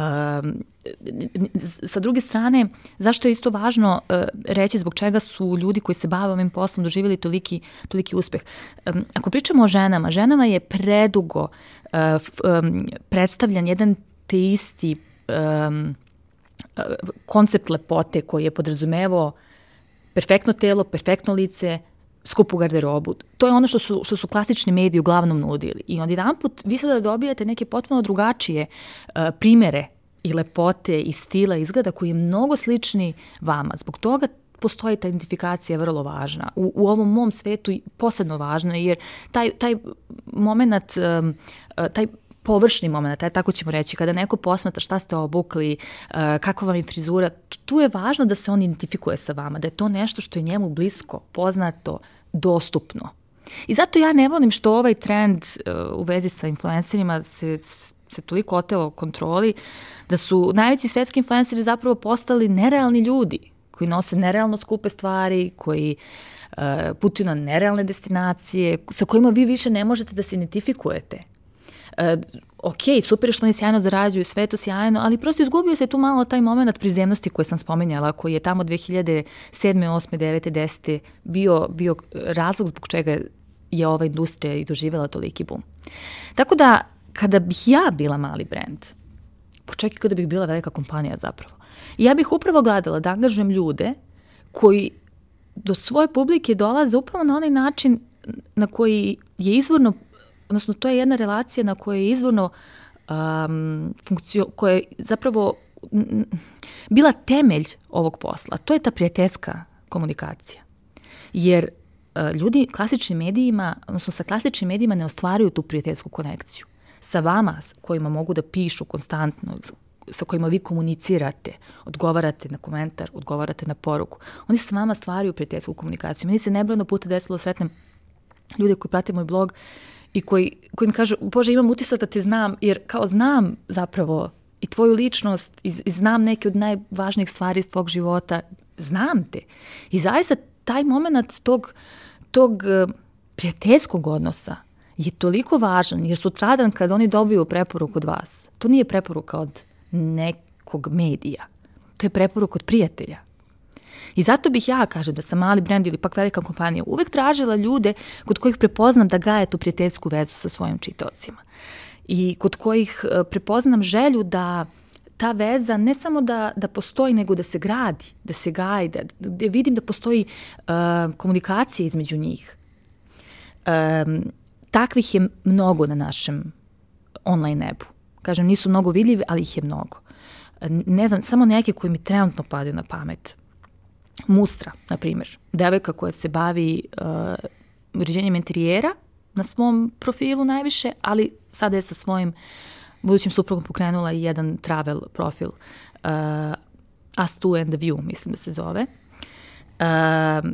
B: sa druge strane, zašto je isto važno uh, reći zbog čega su ljudi koji se bave ovim poslom doživjeli toliki, toliki uspeh? Um, ako pričamo o ženama, ženama je predugo uh, um, predstavljan jedan te isti um, koncept lepote koji je podrazumevao perfektno telo, perfektno lice, skupu garderobu. To je ono što su, što su klasični mediji uglavnom nudili. I onda jedan put vi sada dobijate neke potpuno drugačije uh, primere i lepote i stila izgleda koji je mnogo slični vama. Zbog toga postoji ta identifikacija vrlo važna. U, u ovom mom svetu posebno važna jer taj, taj moment, um, taj površni moment, taj, tako ćemo reći, kada neko posmatra šta ste obukli, uh, kakva vam je frizura, tu je važno da se on identifikuje sa vama, da je to nešto što je njemu blisko, poznato, dostupno. I zato ja ne volim što ovaj trend uh, u vezi sa influencerima se, se toliko oteo kontroli, da su najveći svetski influenceri zapravo postali nerealni ljudi, koji nose nerealno skupe stvari, koji uh, putuju na nerealne destinacije, sa kojima vi više ne možete da se identifikujete. Uh, ok, super što oni sjajno zarađuju, sve to sjajno, ali prosto izgubio se tu malo taj moment prizemnosti koje sam spomenjala, koji je tamo 2007. 8. 9. 10. bio, bio razlog zbog čega je ova industrija i doživjela toliki bum. Tako da, kada bih ja bila mali brand, počekaj kada bih bila velika kompanija zapravo, ja bih upravo gledala da angažujem ljude koji do svoje publike dolaze upravo na onaj način na koji je izvorno odnosno to je jedna relacija na kojoj je izvorno um, funkcio, koja je zapravo bila temelj ovog posla. To je ta prijateljska komunikacija. Jer uh, ljudi klasičnim medijima, odnosno sa klasičnim medijima ne ostvaruju tu prijateljsku konekciju. Sa vama kojima mogu da pišu konstantno, sa kojima vi komunicirate, odgovarate na komentar, odgovarate na poruku. Oni sa vama stvaraju prijateljsku komunikaciju. Meni se nebrojno puta desilo da sretnem ljude koji prate moj blog i koji, koji mi kažu, Bože, imam utisak da te znam, jer kao znam zapravo i tvoju ličnost i, i znam neke od najvažnijih stvari iz tvog života, znam te. I zaista taj moment tog, tog eh, prijateljskog odnosa je toliko važan, jer sutradan kad oni dobiju preporuku od vas, to nije preporuka od nekog medija, to je preporuka od prijatelja. I zato bih ja, kažem, da sam mali brend ili pak velika kompanija, uvek tražila ljude kod kojih prepoznam da gaje tu prijateljsku vezu sa svojim čitaocima. I kod kojih eh, prepoznam želju da ta veza ne samo da, da postoji, nego da se gradi, da se gaji, da, da vidim da postoji uh, komunikacija između njih. Um, takvih je mnogo na našem online nebu. Kažem, nisu mnogo vidljivi, ali ih je mnogo. Ne znam, samo neke koji mi trenutno padaju na pamet. Mustra, na primjer. Devojka koja se bavi uh, uređenjem interijera na svom profilu najviše, ali sada je sa svojim budućim suprugom pokrenula i jedan travel profil. Uh, Us Two and the View, mislim da se zove. Uh,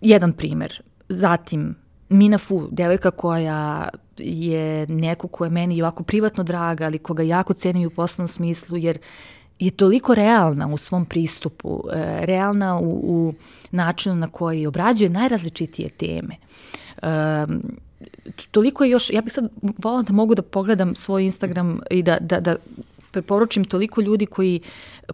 B: jedan primer. Zatim, Mina Fu, devojka koja je neko ko je meni ovako privatno draga, ali koga jako cenim u poslovnom smislu, jer je toliko realna u svom pristupu, e, realna u, u načinu na koji obrađuje najrazličitije teme. Um, toliko je još, ja bih sad volila da mogu da pogledam svoj Instagram i da, da, da preporučim toliko ljudi koji,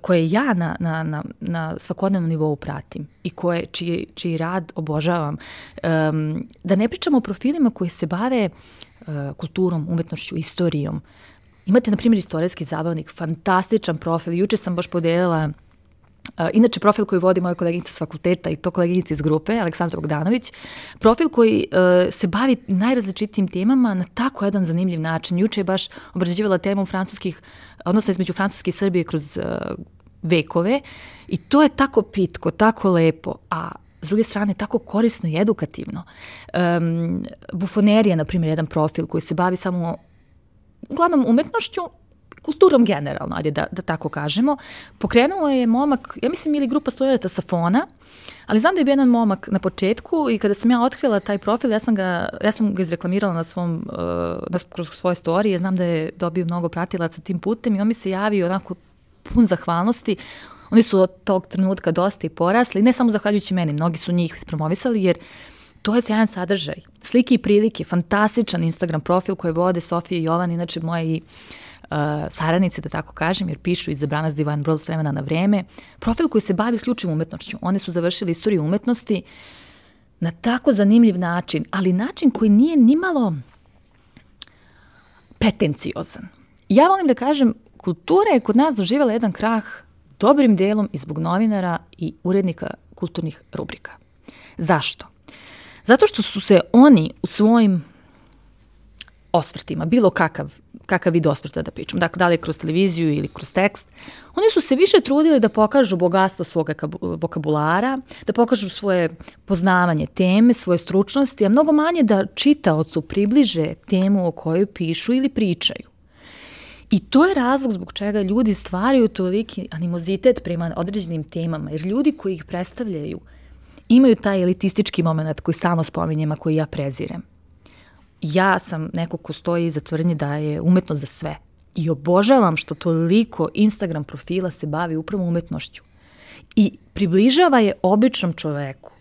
B: koje ja na, na, na, na svakodnevnom nivou pratim i koje, čiji, čiji rad obožavam. Um, da ne pričamo o profilima koji se bave uh, kulturom, umetnošću, istorijom. Imate, na primjer, istorijski zabavnik, fantastičan profil. Juče sam baš podelila Uh, inače, profil koji vodi moja koleginica s fakulteta i to koleginica iz grupe, Aleksandra Bogdanović, profil koji uh, se bavi najrazličitim temama na tako jedan zanimljiv način. Juče je baš obrađivala temu francuskih, odnosno između Francuske i Srbije kroz uh, vekove i to je tako pitko, tako lepo, a s druge strane tako korisno i edukativno. Um, bufonerija, na primjer, jedan profil koji se bavi samo uglavnom umetnošću, kulturom generalno, ajde da, da tako kažemo. Pokrenuo je momak, ja mislim ili grupa studenta sa fona, ali znam da je bio jedan momak na početku i kada sam ja otkrila taj profil, ja sam ga, ja sam ga izreklamirala na svom, uh, na, kroz svoje storije, znam da je dobio mnogo pratilaca tim putem i on mi se javio onako pun zahvalnosti. Oni su od tog trenutka dosta i porasli, ne samo zahvaljujući meni, mnogi su njih ispromovisali, jer to je sjajan sadržaj. Slike i prilike, fantastičan Instagram profil koje vode Sofija i Jovan, inače moji uh, saradnice, da tako kažem, jer pišu iz Zabranas Divine World s vremena na vreme. Profil koji se bavi isključivo umetnošću. One su završili istoriju umetnosti na tako zanimljiv način, ali način koji nije nimalo pretenciozan. Ja volim da kažem, kultura je kod nas doživjela jedan krah dobrim delom i zbog novinara i urednika kulturnih rubrika. Zašto? Zato što su se oni u svojim osvrtima, bilo kakav, kakav vid osvrta da pričam, dakle da li kroz televiziju ili kroz tekst, oni su se više trudili da pokažu bogatstvo svog vokabulara, da pokažu svoje poznavanje teme, svoje stručnosti, a mnogo manje da čitaocu približe temu o kojoj pišu ili pričaju. I to je razlog zbog čega ljudi stvaraju toliki animozitet prema određenim temama, jer ljudi koji ih predstavljaju imaju taj elitistički moment koji stalno spominjem, a koji ja prezirem ja sam neko ko stoji iza tvrdnje da je umetnost za sve. I obožavam što toliko Instagram profila se bavi upravo umetnošću. I približava je običnom čoveku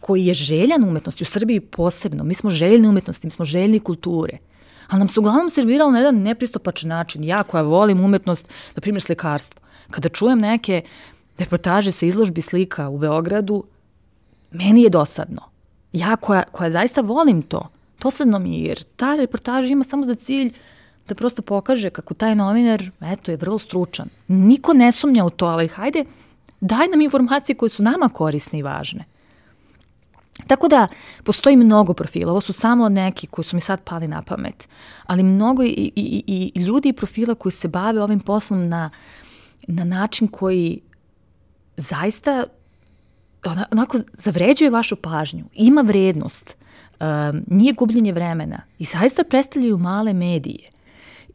B: koji je željan umetnosti, u Srbiji posebno. Mi smo željni umetnosti, mi smo željni kulture. Ali nam se uglavnom serviralo na jedan nepristopačan način. Ja koja volim umetnost, na primjer slikarstvo, kada čujem neke reportaže sa izložbi slika u Beogradu, meni je dosadno. Ja koja, koja zaista volim to, dosadno mi je, jer ta reportaža ima samo za cilj da prosto pokaže kako taj novinar, eto, je vrlo stručan. Niko ne sumnja u to, ali hajde, daj nam informacije koje su nama korisne i važne. Tako da, postoji mnogo profila, ovo su samo neki koji su mi sad pali na pamet, ali mnogo i, i, i ljudi i profila koji se bave ovim poslom na, na način koji zaista onako zavređuje vašu pažnju, ima vrednost, um, nije gubljenje vremena i zaista predstavljaju male medije.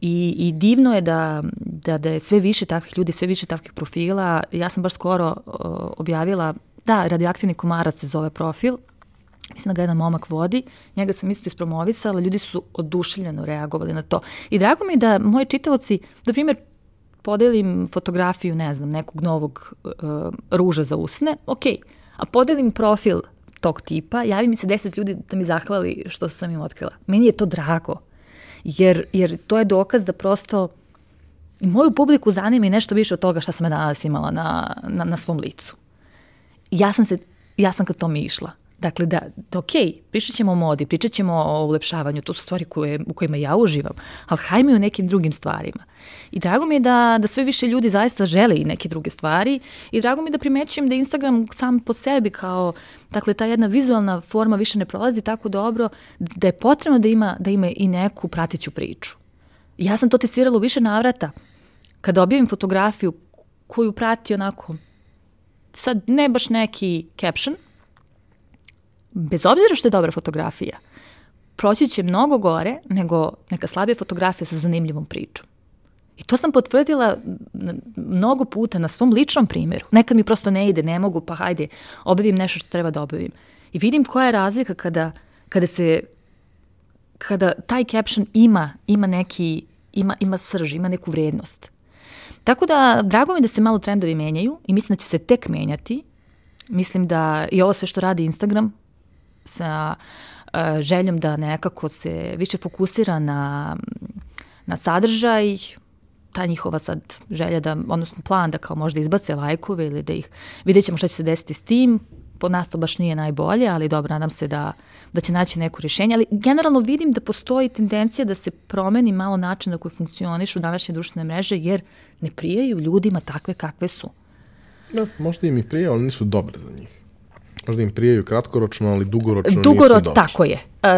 B: I, I divno je da, da, da je sve više takvih ljudi, sve više takvih profila. Ja sam baš skoro uh, objavila, da, radioaktivni komarac se zove profil, Mislim da ga jedan momak vodi, njega sam isto ispromovisala, ljudi su oduševljeno reagovali na to. I drago mi je da moji čitavoci, da primjer, podelim fotografiju, ne znam, nekog novog uh, ruža za usne, ok, a podelim profil tog tipa, javi mi se deset ljudi da mi zahvali što sam im otkrila. Meni je to drago, jer, jer to je dokaz da prosto i moju publiku zanima i nešto više od toga šta sam ja danas imala na, na, na svom licu. Ja sam se, ja sam kad to mi išla. Dakle, da, da ok, pričat ćemo o modi, pričat ćemo o ulepšavanju, to su stvari koje, u kojima ja uživam, ali hajme o nekim drugim stvarima. I drago mi je da, da sve više ljudi zaista žele i neke druge stvari i drago mi je da primećujem da Instagram sam po sebi kao, dakle, ta jedna vizualna forma više ne prolazi tako dobro, da je potrebno da ima, da ima i neku pratiću priču. Ja sam to testirala u više navrata. Kada objavim fotografiju koju prati onako, sad ne baš neki caption, bez obzira što je dobra fotografija, proći će mnogo gore nego neka slabija fotografija sa zanimljivom pričom. I to sam potvrdila mnogo puta na svom ličnom primjeru. Nekad mi prosto ne ide, ne mogu, pa hajde, obavim nešto što treba da obavim. I vidim koja je razlika kada, kada se kada taj caption ima, ima neki, ima, ima srž, ima neku vrednost. Tako da, drago mi da se malo trendovi menjaju i mislim da će se tek menjati. Mislim da i ovo sve što radi Instagram, sa uh, željom da nekako se više fokusira na, na sadržaj, ta njihova sad želja da, odnosno plan da kao možda izbace lajkove ili da ih, vidjet ćemo šta će se desiti s tim, po nas to baš nije najbolje, ali dobro, nadam se da, da će naći neko rješenje, ali generalno vidim da postoji tendencija da se promeni malo način na koji funkcionišu današnje društvene mreže, jer ne prijaju ljudima takve kakve su.
A: Da, možda im i prije, ali nisu dobre za njih. Možda im prijaju kratkoročno, ali dugoročno
B: Dugoro,
A: nisu došli.
B: Tako je. Uh,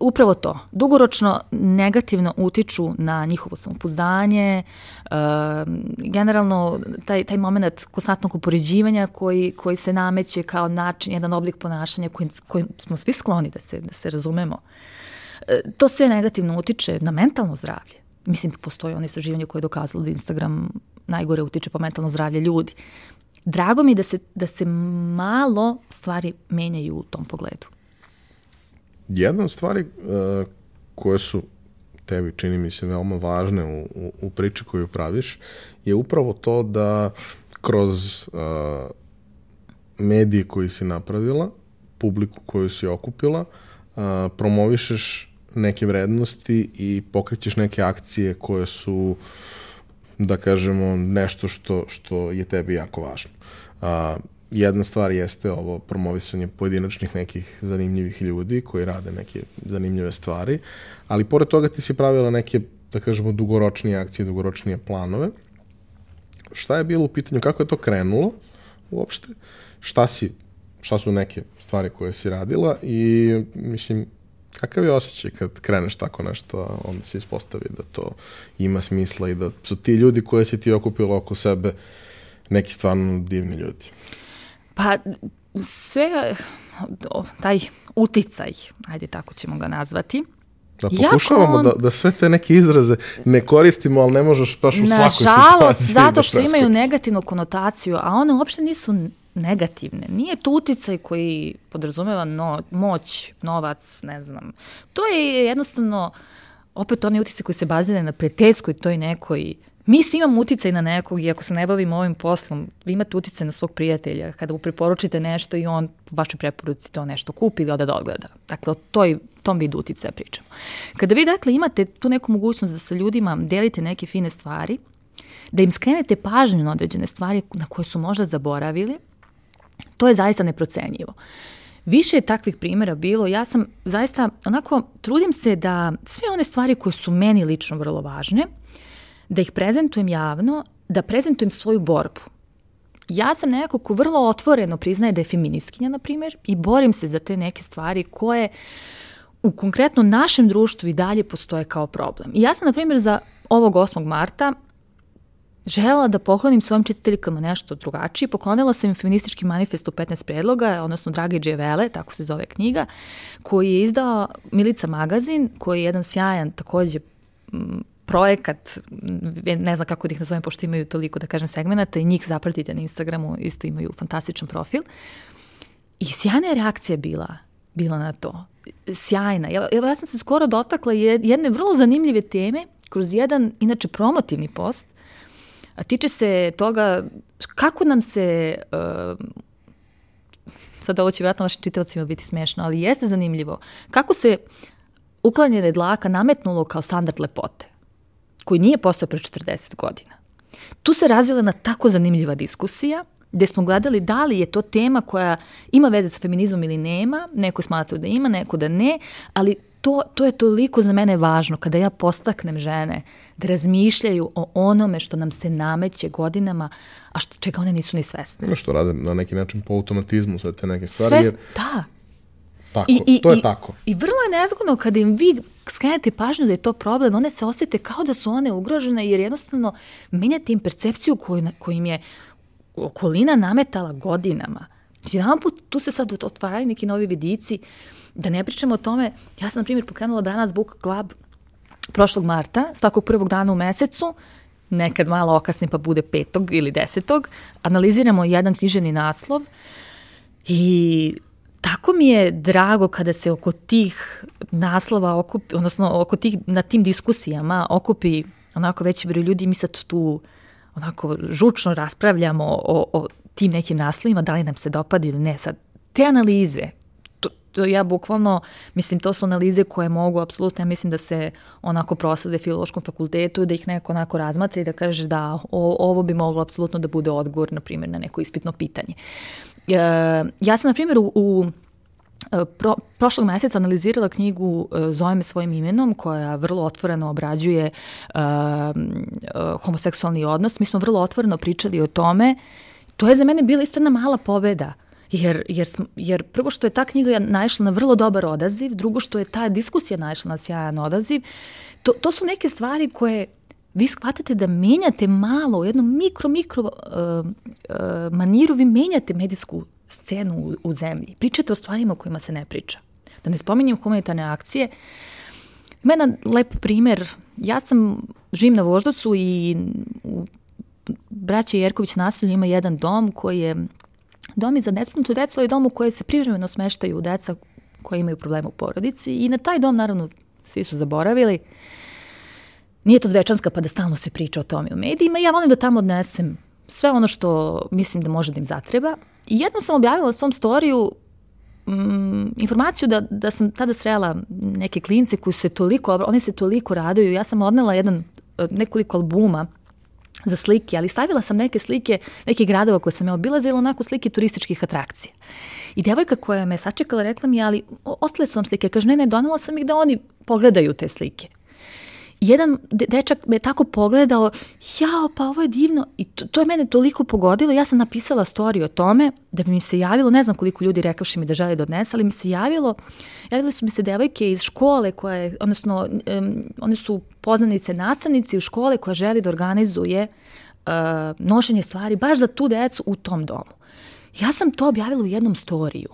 B: upravo to. Dugoročno negativno utiču na njihovo samopouzdanje, uh, generalno taj, taj moment konstantnog upoređivanja koji, koji se nameće kao način, jedan oblik ponašanja koji, koji smo svi skloni da se, da se razumemo. Uh, to sve negativno utiče na mentalno zdravlje. Mislim, postoji ono istraživanje koje je dokazalo da Instagram najgore utiče po mentalno zdravlje ljudi drago mi da se, da se malo stvari menjaju u tom pogledu.
A: Jedna od stvari uh, koje su tebi čini mi se veoma važne u, u, u priči koju praviš je upravo to da kroz uh, medije koji si napravila, publiku koju si okupila, uh, promovišeš neke vrednosti i pokrećeš neke akcije koje su uh, da kažemo, nešto što, što je tebi jako važno. A, jedna stvar jeste ovo promovisanje pojedinačnih nekih zanimljivih ljudi koji rade neke zanimljive stvari, ali pored toga ti si pravila neke, da kažemo, dugoročnije akcije, dugoročnije planove. Šta je bilo u pitanju, kako je to krenulo uopšte? Šta si, šta su neke stvari koje si radila i mislim, Kakav je osjećaj kad kreneš tako nešto, onda se ispostavi da to ima smisla i da su ti ljudi koje si ti okupila oko sebe neki stvarno divni ljudi?
B: Pa sve, taj uticaj, ajde tako ćemo ga nazvati,
A: Da pokušavamo on... da, da sve te neke izraze ne koristimo, ali ne možeš baš u svakoj situaciji.
B: Nažalost, zato da što imaju negativnu konotaciju, a one uopšte nisu negativne. Nije to uticaj koji podrazumeva no, moć, novac, ne znam. To je jednostavno opet onaj uticaj koji se bazira na prijateljskoj toj nekoj Mi svi imamo uticaj na nekog i ako se ne bavimo ovim poslom, vi imate uticaj na svog prijatelja kada mu preporučite nešto i on po vašoj preporuci to nešto kupi ili ode da odgleda. Dakle, o toj, tom vidu uticaja pričamo. Kada vi dakle imate tu neku mogućnost da sa ljudima delite neke fine stvari, da im skrenete pažnju na određene stvari na koje su možda zaboravili, To je zaista neprocenjivo. Više je takvih primjera bilo, ja sam zaista onako, trudim se da sve one stvari koje su meni lično vrlo važne, da ih prezentujem javno, da prezentujem svoju borbu. Ja sam nekako ko vrlo otvoreno priznaje da je feministkinja, na primjer, i borim se za te neke stvari koje u konkretno našem društvu i dalje postoje kao problem. I ja sam, na primjer, za ovog 8. marta žela da poklonim svojim čitateljkama nešto drugačije. Poklonila sam im feministički manifest u 15 predloga, odnosno Drage Dževele, tako se zove knjiga, koji je izdao Milica magazin, koji je jedan sjajan takođe projekat, ne znam kako da ih nazovem, pošto imaju toliko, da kažem, segmenta i njih zapratite na Instagramu, isto imaju fantastičan profil. I sjajna je reakcija bila, bila na to. Sjajna. Evo, ja sam se skoro dotakla jedne vrlo zanimljive teme kroz jedan, inače, promotivni post, a tiče se toga kako nam se uh, sada ovo će vjerojatno vašim čitavcima biti smešno, ali jeste zanimljivo, kako se uklanjanje dlaka nametnulo kao standard lepote, koji nije postao pre 40 godina. Tu se razvila na tako zanimljiva diskusija, gde smo gledali da li je to tema koja ima veze sa feminizmom ili nema, neko smatra da ima, neko da ne, ali to, to je toliko za mene važno kada ja postaknem žene da razmišljaju o onome što nam se nameće godinama, a što, čega one nisu ni svesne.
A: Što rade na neki način po automatizmu sve te neke stvari.
B: Sve,
A: jer...
B: da.
A: Tako, I, i, to je
B: i,
A: tako.
B: I vrlo je nezgodno kada im vi skrenete pažnju da je to problem, one se osjete kao da su one ugrožene jer jednostavno menjate im percepciju koju, koju im je okolina nametala godinama. Jedan put tu se sad otvaraju neki novi vidici, da ne pričamo o tome, ja sam na primjer pokrenula danas Book Club prošlog marta, svakog prvog dana u mesecu, nekad malo okasni pa bude petog ili desetog, analiziramo jedan književni naslov i tako mi je drago kada se oko tih naslova okupi, odnosno oko tih, na tim diskusijama okupi onako veći broj ljudi, mi sad tu onako žučno raspravljamo o, o tim nekim naslovima, da li nam se dopada ili ne. Sad, te analize, to, ja bukvalno, mislim, to su analize koje mogu, apsolutno, ja mislim da se onako prosade filološkom fakultetu, da ih neko onako razmatra i da kaže da o, ovo bi moglo apsolutno da bude odgovor, na primjer, na neko ispitno pitanje. E, ja sam, na primjer, u, u e, Pro, prošlog meseca analizirala knjigu e, Zove me svojim imenom koja vrlo otvoreno obrađuje uh, uh, homoseksualni odnos. Mi smo vrlo otvoreno pričali o tome. To je za mene bila isto jedna mala pobeda. Jer, jer, jer prvo što je ta knjiga naišla na vrlo dobar odaziv, drugo što je ta diskusija naišla na sjajan odaziv, to, to su neke stvari koje vi shvatate da menjate malo, u jednom mikro, mikro uh, uh, maniru, vi menjate medijsku scenu u, u zemlji. Pričate o stvarima o kojima se ne priča. Da ne spominjem humanitarne akcije. Ima jedan lep primer. Ja sam, živim na Voždovcu i u braće Jerković nasilju ima jedan dom koji je dom je za nespremnutu decu, ali dom u kojoj se privremeno smeštaju deca koji imaju problema u porodici i na taj dom naravno svi su zaboravili. Nije to zvečanska pa da stalno se priča o tome u medijima ja volim da tamo odnesem sve ono što mislim da može da im zatreba. I jednom sam objavila svom storiju mm, informaciju da, da sam tada srela neke klince koji se toliko, oni se toliko raduju. Ja sam odnela jedan, nekoliko albuma za slike, ali stavila sam neke slike nekih gradova koje sam ja obilazila, onako slike turističkih atrakcija. I devojka koja me sačekala rekla mi, ali ostale su vam slike. Kaže, ne, ne, donela sam ih da oni pogledaju te slike jedan dečak me tako pogledao, jao, pa ovo je divno. I to, to je mene toliko pogodilo. Ja sam napisala storiju o tome da bi mi se javilo, ne znam koliko ljudi rekavši mi da žele da odnese, ali mi se javilo, javile su mi se devojke iz škole koje, odnosno, um, one su poznanice nastavnici u škole koja želi da organizuje uh, nošenje stvari baš za tu decu u tom domu. Ja sam to objavila u jednom storiju.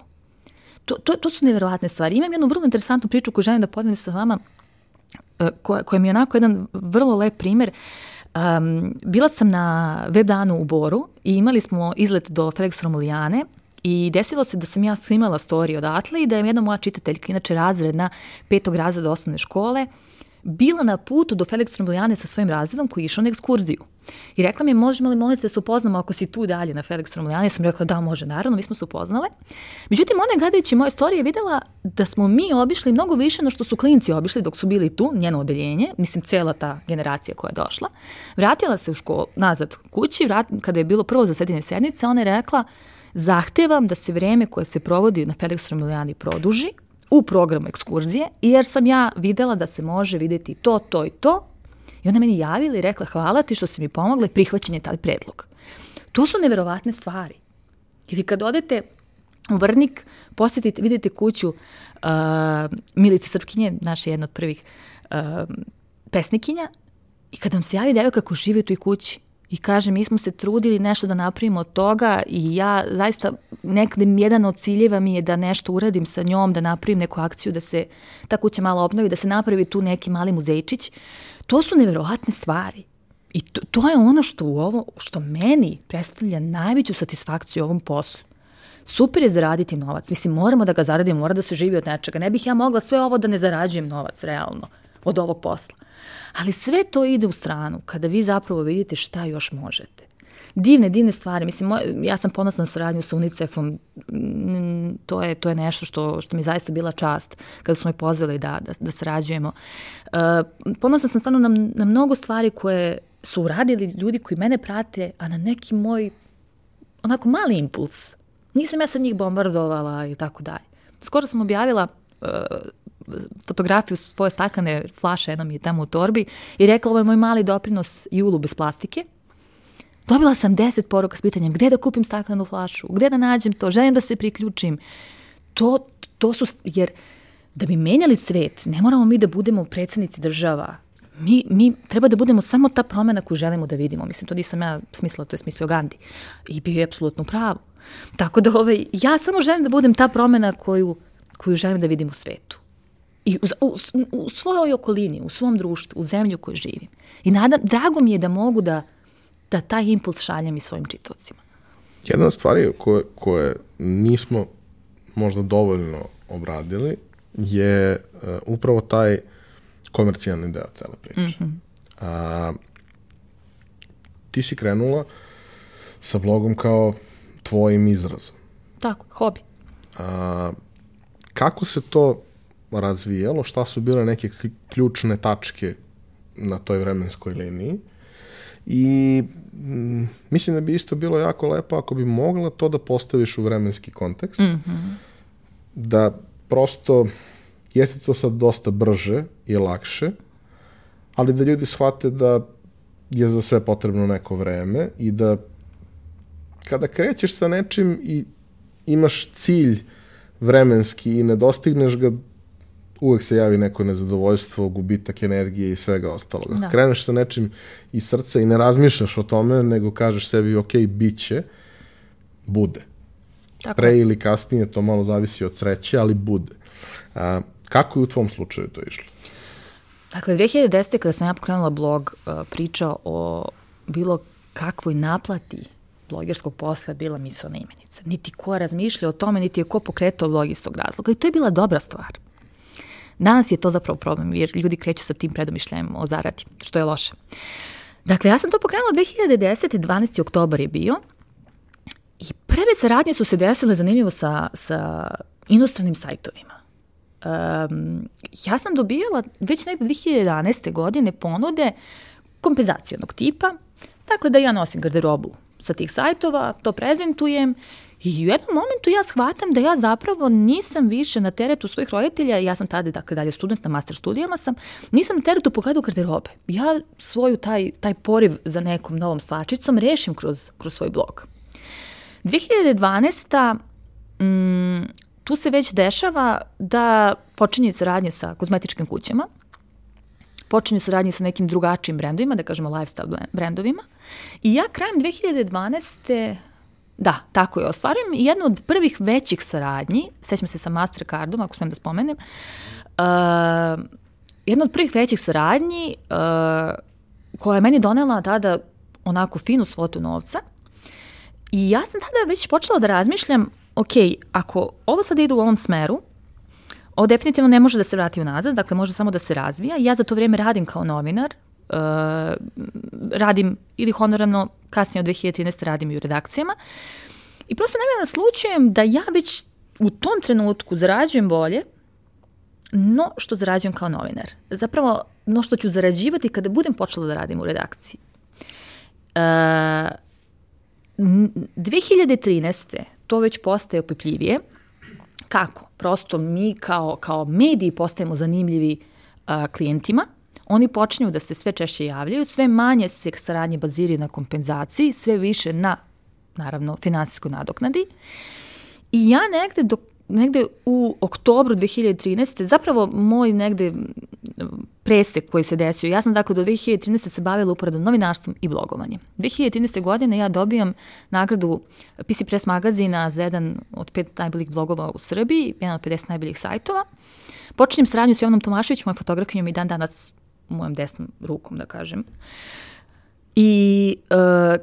B: To, to, to su neverovatne stvari. Imam jednu vrlo interesantnu priču koju želim da podelim sa vama koja, koja mi je onako jedan vrlo lep primer. Um, bila sam na web danu u Boru i imali smo izlet do Felix Romulijane i desilo se da sam ja snimala storiju odatle i da je jedna moja čitateljka, inače razredna petog razreda osnovne škole, bila na putu do Felix Romulijane sa svojim razredom koji je išao na ekskurziju. I rekla mi je, možemo li moliti da se upoznamo ako si tu dalje na Felix Romulijani? Ja sam rekla, da, može, naravno, mi smo se upoznale. Međutim, ona gledajući moje storije videla da smo mi obišli mnogo više no što su klinci obišli dok su bili tu, njeno odeljenje, mislim, cela ta generacija koja je došla. Vratila se u školu, nazad kući, vrat, kada je bilo prvo zasedine sednice, ona je rekla, zahtevam da se vreme koje se provodi na Felix Romulijani produži, u programu ekskurzije, jer sam ja videla da se može videti to, to i to, I ona meni javila i rekla hvala ti što si mi pomogla i prihvaćen je taj predlog. To su neverovatne stvari. Ili kad odete u Vrnik, posjetite, vidite kuću uh, Milice Srpkinje, naše jedna od prvih uh, pesnikinja, i kad vam se javi devojka kako živi u toj kući i kaže mi smo se trudili nešto da napravimo od toga i ja zaista nekada jedan od ciljeva mi je da nešto uradim sa njom, da napravim neku akciju, da se ta kuća malo obnovi, da se napravi tu neki mali muzejčić. to su neverovatne stvari. I to, to je ono što u ovo, što meni predstavlja najveću satisfakciju u ovom poslu. Super je zaraditi novac. Mislim, moramo da ga zaradimo, mora da se živi od nečega. Ne bih ja mogla sve ovo da ne zarađujem novac, realno, od ovog posla. Ali sve to ide u stranu kada vi zapravo vidite šta još možete. Divne, divne stvari. Mislim, moj, ja sam ponosna na saradnju sa UNICEF-om. Mm, to je, to je nešto što, što mi zaista bila čast kada smo me pozvali da, da, da sarađujemo. Uh, ponosna sam stvarno na, na mnogo stvari koje su uradili ljudi koji mene prate, a na neki moj onako mali impuls. Nisam ja sad njih bombardovala i tako dalje. Skoro sam objavila uh, fotografiju svoje staklene flaše, jednom je tamo u torbi i rekla ovo je moj mali doprinos julu bez plastike. Dobila sam deset poruka s pitanjem gde da kupim staklenu flašu, gde da nađem to, želim da se priključim. To, to su, jer da bi menjali svet, ne moramo mi da budemo predsednici država, mi, mi treba da budemo samo ta promena koju želimo da vidimo. Mislim, to nisam ja smislila, to je smislio Gandhi. I bio je apsolutno pravo. Tako da ovaj, ja samo želim da budem ta promena koju, koju želim da vidim u svetu. I u, u, u svojoj okolini, u svom društvu, u zemlju koju živim. I nadam, drago mi je da mogu da, da taj impuls šaljem i svojim čitocima.
A: Jedna od stvari koje, koje nismo možda dovoljno obradili je uh, upravo taj komercijalni deo cele priče. Mm -hmm. A, ti si krenula sa blogom kao tvojim izrazom.
B: Tako, hobi.
A: A, kako se to razvijalo, šta su bile neke ključne tačke na toj vremenskoj liniji i m, mislim da bi isto bilo jako lepo ako bi mogla to da postaviš u vremenski kontekst, mm -hmm. da prosto jeste to sad dosta brže i lakše, ali da ljudi shvate da je za sve potrebno neko vreme i da kada krećeš sa nečim i imaš cilj vremenski i ne dostigneš ga, uvek se javi neko nezadovoljstvo, gubitak energije i svega ostalog. Da. Kreneš sa nečim iz srca i ne razmišljaš o tome, nego kažeš sebi, ok, bit će, bude. Tako. Pre ili kasnije, to malo zavisi od sreće, ali bude. A, kako je u tvom slučaju to išlo?
B: Dakle, 2010. kada sam ja pokrenula blog, priča o bilo kakvoj naplati blogerskog posla bila mislona imenica. Niti ko razmišlja o tome, niti je ko pokretao blog iz tog razloga. I to je bila dobra stvar. Danas je to zapravo problem, jer ljudi kreću sa tim predomišljajem o zaradi, što je loše. Dakle, ja sam to pokrenula 2010. 12. oktobar je bio i prve saradnje su se desile zanimljivo sa, sa inostranim sajtovima. Um, ja sam dobijala već nekde 2011. godine ponude kompenzacijonog tipa, dakle da ja nosim garderobu sa tih sajtova, to prezentujem i u jednom momentu ja shvatam da ja zapravo nisam više na teretu svojih roditelja, ja sam tada, dakle, dalje student na master studijama sam, nisam na teretu pogledu garderobe. Ja svoju taj, taj poriv za nekom novom stvačicom rešim kroz, kroz svoj blog. 2012 mm, tu se već dešava da počinje saradnje sa kozmetičkim kućama, počinju saradnje sa nekim drugačijim brendovima, da kažemo lifestyle brendovima. I ja krajem 2012. Da, tako je, ostvarujem jednu od prvih većih saradnji, sećam se sa Mastercardom, ako smem da spomenem, uh, jedna od prvih većih saradnji uh, koja je meni donela tada onako finu svotu novca i ja sam tada već počela da razmišljam, ok, ako ovo sad ide u ovom smeru, ovo definitivno ne može da se vrati unazad, dakle može samo da se razvija. Ja za to vreme radim kao novinar, uh, radim ili honorarno, kasnije od 2013. radim i u redakcijama. I prosto negde naslučujem da ja već u tom trenutku zarađujem bolje no što zarađujem kao novinar. Zapravo, no što ću zarađivati kada budem počela da radim u redakciji. Uh, 2013. to već postaje opipljivije. Kako? Prosto mi kao, kao mediji postajemo zanimljivi uh, klijentima, oni počinju da se sve češće javljaju, sve manje se saradnje baziri na kompenzaciji, sve više na, naravno, finansijskoj nadoknadi. I ja negde dok negde u oktobru 2013. zapravo moj negde presek koji se desio. Ja sam dakle do 2013. se bavila uporedo novinarstvom i blogovanjem. 2013. godine ja dobijam nagradu PC Press magazina za jedan od pet najboljih blogova u Srbiji, jedan od 50 najboljih sajtova. Počinjem saradnju s Jovanom Tomaševićem, mojom fotografijom i dan danas mojom desnom rukom, da kažem. I uh,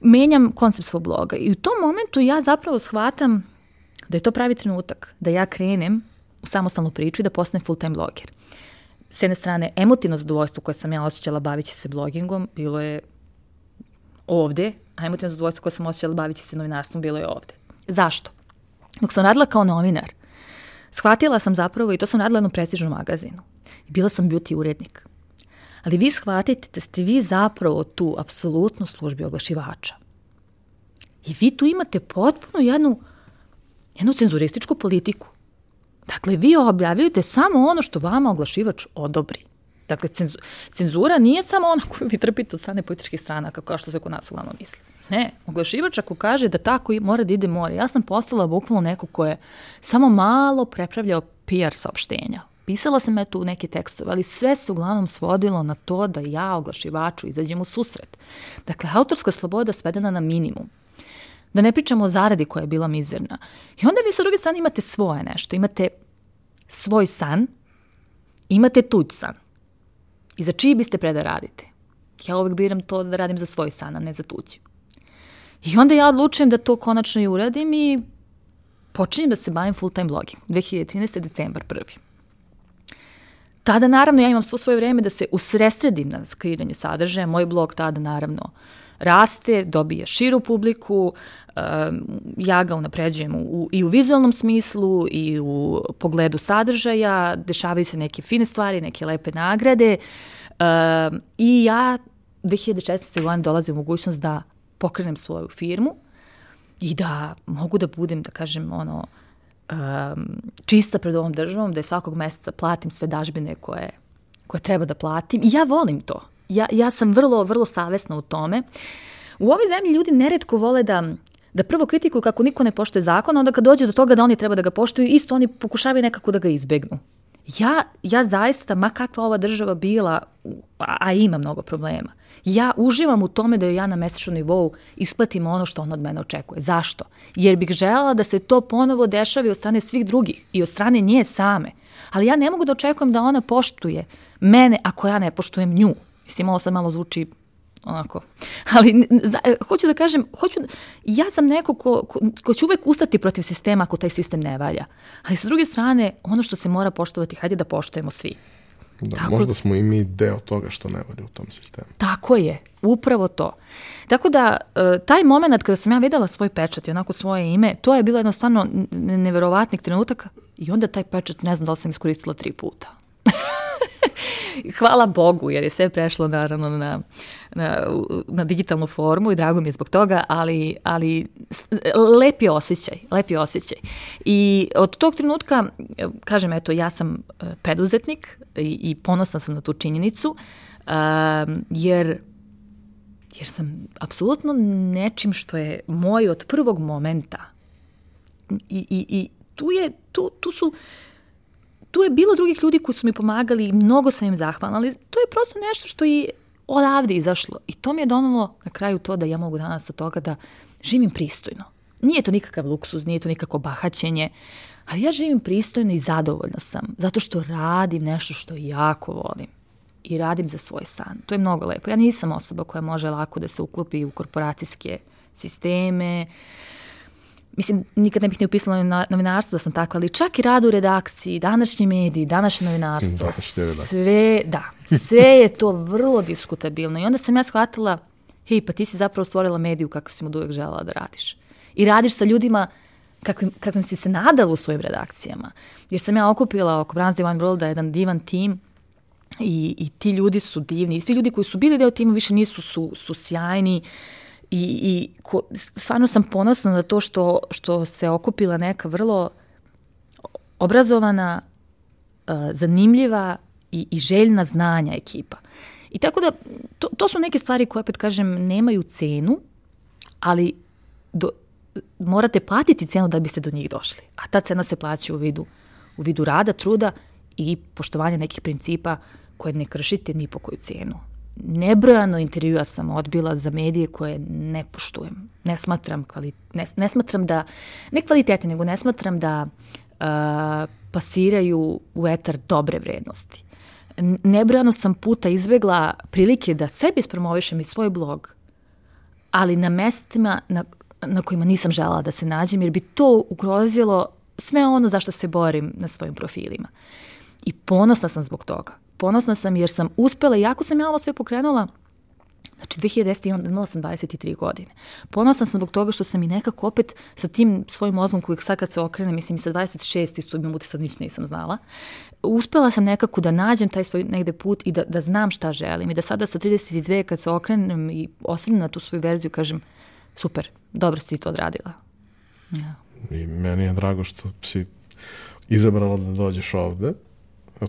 B: menjam koncept svog bloga. I u tom momentu ja zapravo shvatam da je to pravi trenutak, da ja krenem u samostalnu priču i da postanem full-time bloger. S jedne strane, emotivno zadovoljstvo koje sam ja osjećala bavići se blogingom bilo je ovde, a emotivno zadovoljstvo koje sam osjećala bavići se novinarstvom bilo je ovde. Zašto? Dok sam radila kao novinar, shvatila sam zapravo, i to sam radila u jednom prestižnom magazinu, bila sam beauty urednik. Ali vi shvatite da ste vi zapravo tu apsolutno službi oglašivača. I vi tu imate potpuno jednu, jednu cenzurističku politiku. Dakle, vi objavljujete samo ono što vama oglašivač odobri. Dakle, cenzura nije samo ono koju vi trpite od strane političkih stranaka, kao što se kod nas uglavnom misli. Ne, oglašivač ako kaže da tako i mora da ide more. Ja sam postala bukvalno neko ko je samo malo prepravljao PR saopštenja. Pisala sam eto u neke tekstove, ali sve se uglavnom svodilo na to da ja oglašivaču izađem u susret. Dakle, autorska sloboda svedena na minimum. Da ne pričamo o zaradi koja je bila mizerna. I onda vi sa druge strane imate svoje nešto. Imate svoj san, imate tuđ san. I za čiji biste pre da radite? Ja uvek biram to da radim za svoj san, a ne za tuđi. I onda ja odlučujem da to konačno i uradim i počinjem da se bavim full time blogging. 2013. decembar prvi. Tada naravno ja imam svo svoje vreme da se usresredim na kreiranje sadržaja. Moj blog tada naravno raste, dobije širu publiku, ja ga unapređujem u, i u vizualnom smislu i u pogledu sadržaja, dešavaju se neke fine stvari, neke lepe nagrade i ja 2016. godine dolazim u mogućnost da pokrenem svoju firmu i da mogu da budem, da kažem, ono, um, čista pred ovom državom, da je svakog meseca platim sve dažbine koje, koje treba da platim. I ja volim to. Ja, ja sam vrlo, vrlo savesna u tome. U ovoj zemlji ljudi neretko vole da da prvo kritikuju kako niko ne poštuje zakon, onda kad dođe do toga da oni treba da ga poštuju, isto oni pokušavaju nekako da ga izbegnu. Ja, ja zaista, ma kakva ova država bila, a, a ima mnogo problema, ja uživam u tome da joj ja na mesečnom nivou isplatim ono što on od mene očekuje. Zašto? Jer bih želela da se to ponovo dešavi od strane svih drugih i od strane nje same. Ali ja ne mogu da očekujem da ona poštuje mene ako ja ne poštujem nju. Mislim, ovo sad malo zvuči onako. Ali za, hoću da kažem, hoću, ja sam neko ko, ko, ko će uvek ustati protiv sistema ako taj sistem ne valja. Ali sa druge strane, ono što se mora poštovati, hajde da poštujemo svi.
A: Da, Tako, možda smo i mi deo toga što ne valja u tom sistemu.
B: Tako je, upravo to. Tako da, e, taj moment kada sam ja videla svoj pečat i onako svoje ime, to je bilo jednostavno neverovatnih trenutaka i onda taj pečat, ne znam da li sam iskoristila tri puta. Hvala Bogu, jer je sve prešlo naravno na, na, na digitalnu formu i drago mi je zbog toga, ali, ali lepi osjećaj, lepi osjećaj. I od tog trenutka, kažem, eto, ja sam e, preduzetnik i, i ponosna sam na tu činjenicu, um, jer jer sam apsolutno nečim što je moj od prvog momenta i, i, i tu je, tu, tu su tu je bilo drugih ljudi koji su mi pomagali i mnogo sam im zahvalna, ali to je prosto nešto što je odavde izašlo. I to mi je donalo na kraju to da ja mogu danas od toga da živim pristojno. Nije to nikakav luksuz, nije to nikako bahaćenje, ali ja živim pristojno i zadovoljna sam, zato što radim nešto što jako volim i radim za svoj san. To je mnogo lepo. Ja nisam osoba koja može lako da se uklopi u korporacijske sisteme, mislim, nikad ne bih ne upisala na novinarstvo da sam tako, ali čak i rad u redakciji, današnji mediji, današnje novinarstvo, sve, da, sve je to vrlo diskutabilno. I onda sam ja shvatila, hej, pa ti si zapravo stvorila mediju kako si mu uvek žela da radiš. I radiš sa ljudima kakvim, kakvim si se nadala u svojim redakcijama. Jer sam ja okupila oko Brands Divine World jedan divan tim i, i ti ljudi su divni. I svi ljudi koji su bili deo tima više nisu, su, su sjajni. Uh, I, i ko, stvarno sam ponosna na to što, što se okupila neka vrlo obrazovana, uh, zanimljiva i, i željna znanja ekipa. I tako da, to, to su neke stvari koje, opet kažem, nemaju cenu, ali do, morate platiti cenu da biste do njih došli. A ta cena se plaća u vidu, u vidu rada, truda i poštovanja nekih principa koje ne kršite ni po koju cenu nebrojano intervjua sam odbila za medije koje ne poštujem. Ne smatram, kvali, ne, ne smatram da, ne kvalitete, nego ne smatram da uh, pasiraju u etar dobre vrednosti. nebrojano sam puta izbegla prilike da sebi ispromovišem i svoj blog, ali na mestima na, na kojima nisam želala da se nađem, jer bi to ugrozilo sve ono zašto se borim na svojim profilima. I ponosna sam zbog toga. Ponosna sam jer sam uspela, iako sam ja ovo sve pokrenula, Znači, 2010. imala sam 23 godine. Ponosna sam zbog toga što sam i nekako opet sa tim svojim mozgom koji sad kad se okrene, mislim i sa 26. isto imam utisak, nič nisam znala, uspela sam nekako da nađem taj svoj negde put i da, da znam šta želim. I da sada sa 32 kad se okrenem i osvrnem na tu svoju verziju, kažem, super, dobro si ti to odradila.
A: Ja. I meni je drago što si izabrala da dođeš ovde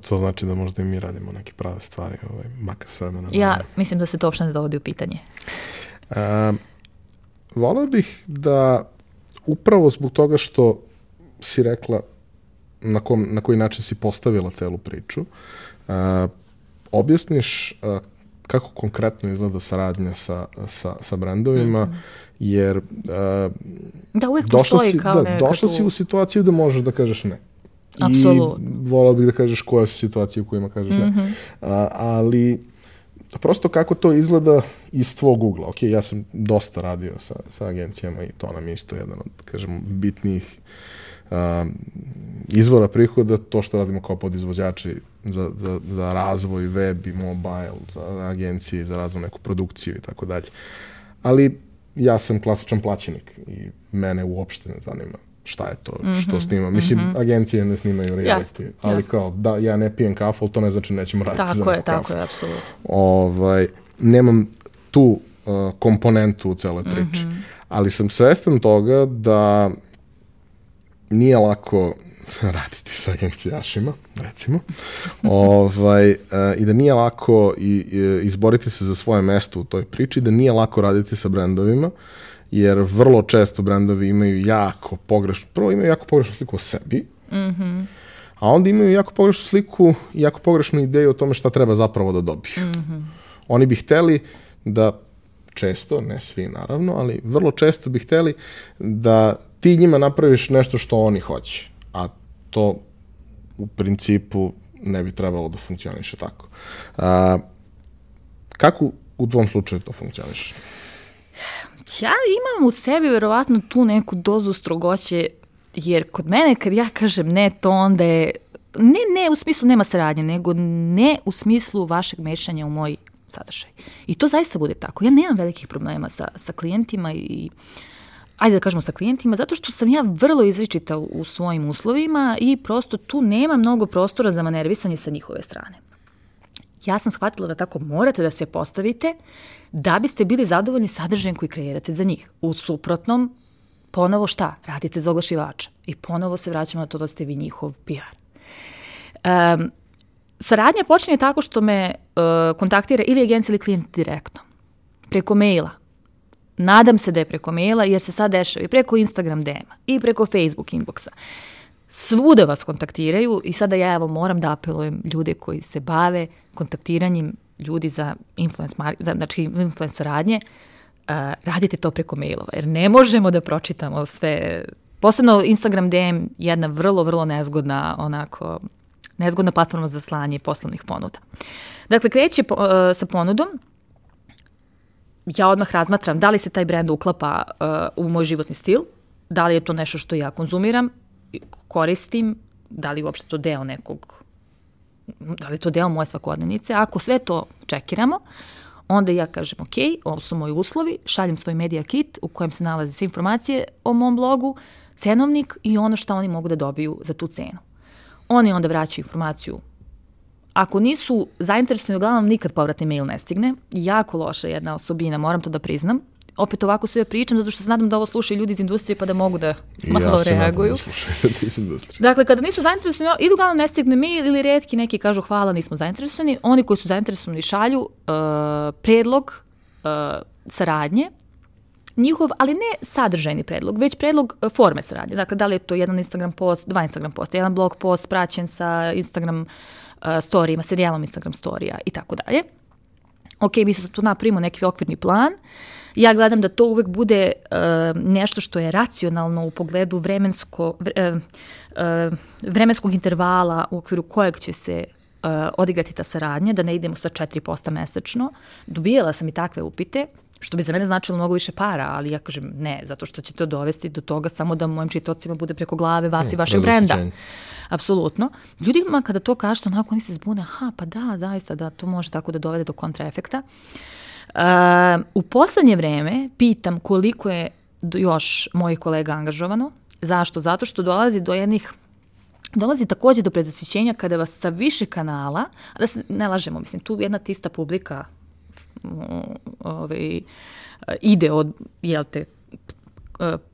A: To znači da možda i mi radimo neke prave stvari, ovaj, makar s vremena.
B: Ja mislim da se to uopšte ne dovodi u pitanje.
A: E, volao bih da upravo zbog toga što si rekla na, kom, na koji način si postavila celu priču, uh, objasniš uh, kako konkretno izgleda saradnja sa, sa, sa brendovima, mm -hmm. jer uh,
B: da, uvijek došla si, kao
A: da, došla si u situaciju da možeš da kažeš ne. Apsolutno. I volao bih da kažeš koje su situacije u kojima kažeš mm -hmm. ne. Mhm. A, ali prosto kako to izgleda iz tvog ugla. Ok, ja sam dosta radio sa, sa agencijama i to nam je isto jedan od, kažemo, bitnijih a, izvora prihoda, to što radimo kao podizvođači za, za, za razvoj web i mobile, za agencije, za razvoj neku produkciju i tako dalje. Ali ja sam klasičan plaćenik i mene uopšte ne zanima šta je to, mm -hmm, što snima. Mislim, mm -hmm. agencije ne snimaju reality, jasne, ali jasne. kao, da, ja ne pijem kafu, ali to ne znači nećemo raditi
B: tako
A: za
B: Tako je, tako je, apsolutno.
A: Ovaj, nemam tu uh, komponentu u celoj priči. Mm -hmm. Ali sam svestan toga da nije lako raditi sa agencijašima, recimo, ovaj, uh, i da nije lako i, i, izboriti se za svoje mesto u toj priči, da nije lako raditi sa brendovima, uh, jer vrlo često brendovi imaju jako pogrešnu, prvo imaju jako pogrešnu sliku o sebi, mm -hmm. a onda imaju jako pogrešnu sliku i jako pogrešnu ideju o tome šta treba zapravo da dobiju. Mm -hmm. Oni bi hteli da često, ne svi naravno, ali vrlo često bi hteli da ti njima napraviš nešto što oni hoće, a to u principu ne bi trebalo da funkcioniše tako. A, kako u tvom slučaju to funkcioniše?
B: Ja imam u sebi verovatno tu neku dozu strogoće, jer kod mene kad ja kažem ne, to onda je, ne, ne u smislu nema saradnje, nego ne u smislu vašeg mešanja u moj sadržaj. I to zaista bude tako. Ja nemam velikih problema sa, sa klijentima i ajde da kažemo sa klijentima, zato što sam ja vrlo izričita u, u svojim uslovima i prosto tu nema mnogo prostora za manervisanje sa njihove strane. Ja sam shvatila da tako morate da se postavite da biste bili zadovoljni sadržajem koji kreirate za njih. U suprotnom, ponovo šta? Radite za oglašivača. I ponovo se vraćamo na to da ste vi njihov PR. Um, saradnja počinje tako što me uh, kontaktira ili agencija ili klijent direktno. Preko maila. Nadam se da je preko maila jer se sad dešava i preko Instagram DM-a i preko Facebook inboxa. Svuda vas kontaktiraju i sada ja evo moram da apelujem ljude koji se bave kontaktiranjem ljudi za influence, za, znači influence radnje, uh, radite to preko mailova, jer ne možemo da pročitamo sve, posebno Instagram DM jedna vrlo, vrlo nezgodna, onako, nezgodna platforma za slanje poslovnih ponuda. Dakle, kreće po, uh, sa ponudom, ja odmah razmatram da li se taj brend uklapa uh, u moj životni stil, da li je to nešto što ja konzumiram, koristim, da li uopšte to deo nekog da li to deo moje svakodnevnice. Ako sve to čekiramo, onda ja kažem, ok, ovo su moji uslovi, šaljem svoj media kit u kojem se nalaze sve informacije o mom blogu, cenovnik i ono što oni mogu da dobiju za tu cenu. Oni onda vraćaju informaciju Ako nisu zainteresovani, uglavnom nikad povratni mail ne stigne. Jako loša jedna osobina, moram to da priznam opet ovako sve pričam zato što se nadam da ovo slušaju ljudi iz industrije pa da mogu da malo ja reaguju. Ja se nadam da iz industrije. Dakle, kada nisu zainteresovani, ili uglavnom ne stigne mail ili redki neki kažu hvala, nismo zainteresovani. Oni koji su zainteresovani šalju uh, predlog uh, saradnje, njihov, ali ne sadržajni predlog, već predlog uh, forme saradnje. Dakle, da li je to jedan Instagram post, dva Instagram posta, jedan blog post praćen sa Instagram uh, storijima, serijalom Instagram storija i tako dalje. Ok, mi se tu napravimo neki okvirni plan. Uh, Ja gledam da to uvek bude uh, nešto što je racionalno u pogledu vremensko, vre, uh, vremenskog intervala u okviru kojeg će se odigrati ta saradnja, da ne idemo sa 4% mesečno. Dobijala sam i takve upite, što bi za mene značilo mnogo više para, ali ja kažem ne, zato što će to dovesti do toga samo da mojim čitocima bude preko glave vas ne, i vašeg brenda. Apsolutno. Ljudima kada to kažete, onako oni se zbune, aha, pa da, zaista, da, to može tako da dovede do kontraefekta. Uh, u poslednje vreme pitam koliko je još mojih kolega angažovano. Zašto? Zato što dolazi do jednih dolazi takođe do prezasićenja kada vas sa više kanala, a da se ne lažemo, mislim, tu jedna tista publika ovaj, ide od, jel te,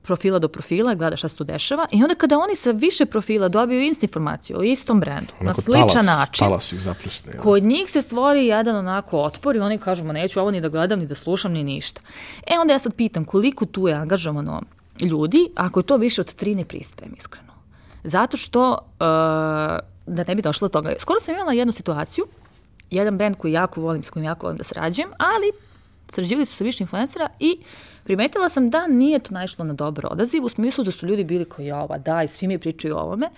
B: profila do profila, gleda šta se tu dešava i onda kada oni sa više profila dobiju istu informaciju o istom brendu, onako na sličan talas, način,
A: talas ih zapljusne,
B: kod njih se stvori jedan onako otpor i oni kažu, ma neću ovo ni da gledam, ni da slušam, ni ništa. E onda ja sad pitam koliko tu je angažovano ljudi, ako je to više od tri ne pristajem, iskreno. Zato što, uh, da ne bi došlo do toga, skoro sam imala jednu situaciju, jedan brend koji jako volim, s kojim jako volim da sarađujem, ali sarađivali su sa više influencera i primetila sam da nije to naišlo na dobar odaziv, u smislu da su ljudi bili koji, ova, da, i svi mi pričaju o ovome.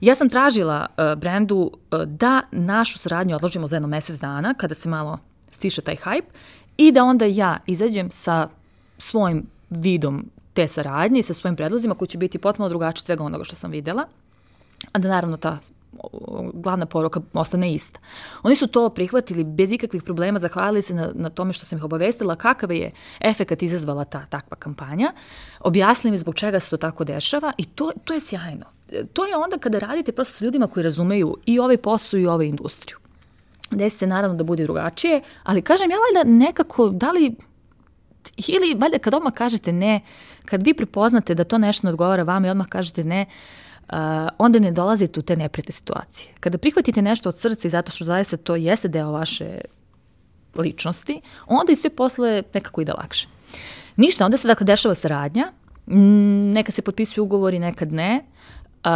B: Ja sam tražila uh, brendu uh, da našu saradnju odložimo za jedno mesec dana, kada se malo stiše taj hype, i da onda ja izađem sa svojim vidom te saradnje i sa svojim predlozima koji će biti potpuno drugačiji svega onoga što sam videla. A da naravno ta glavna poruka ostane ista. Oni su to prihvatili bez ikakvih problema, zahvalili se na, na tome što sam ih obavestila kakav je efekat izazvala ta takva kampanja, objasnili mi zbog čega se to tako dešava i to, to je sjajno. To je onda kada radite prosto sa ljudima koji razumeju i ovaj posao i ovaj industriju. Desi se naravno da bude drugačije, ali kažem ja valjda nekako, da li ili valjda kad odmah kažete ne, kad vi prepoznate da to nešto ne odgovara vama i odmah kažete ne, uh, onda ne dolazite u te neprete situacije. Kada prihvatite nešto od srca i zato što zaista to jeste deo vaše ličnosti, onda i sve posle nekako ide lakše. Ništa, onda se dakle dešava saradnja, nekad se potpisuju ugovori, nekad ne, uh,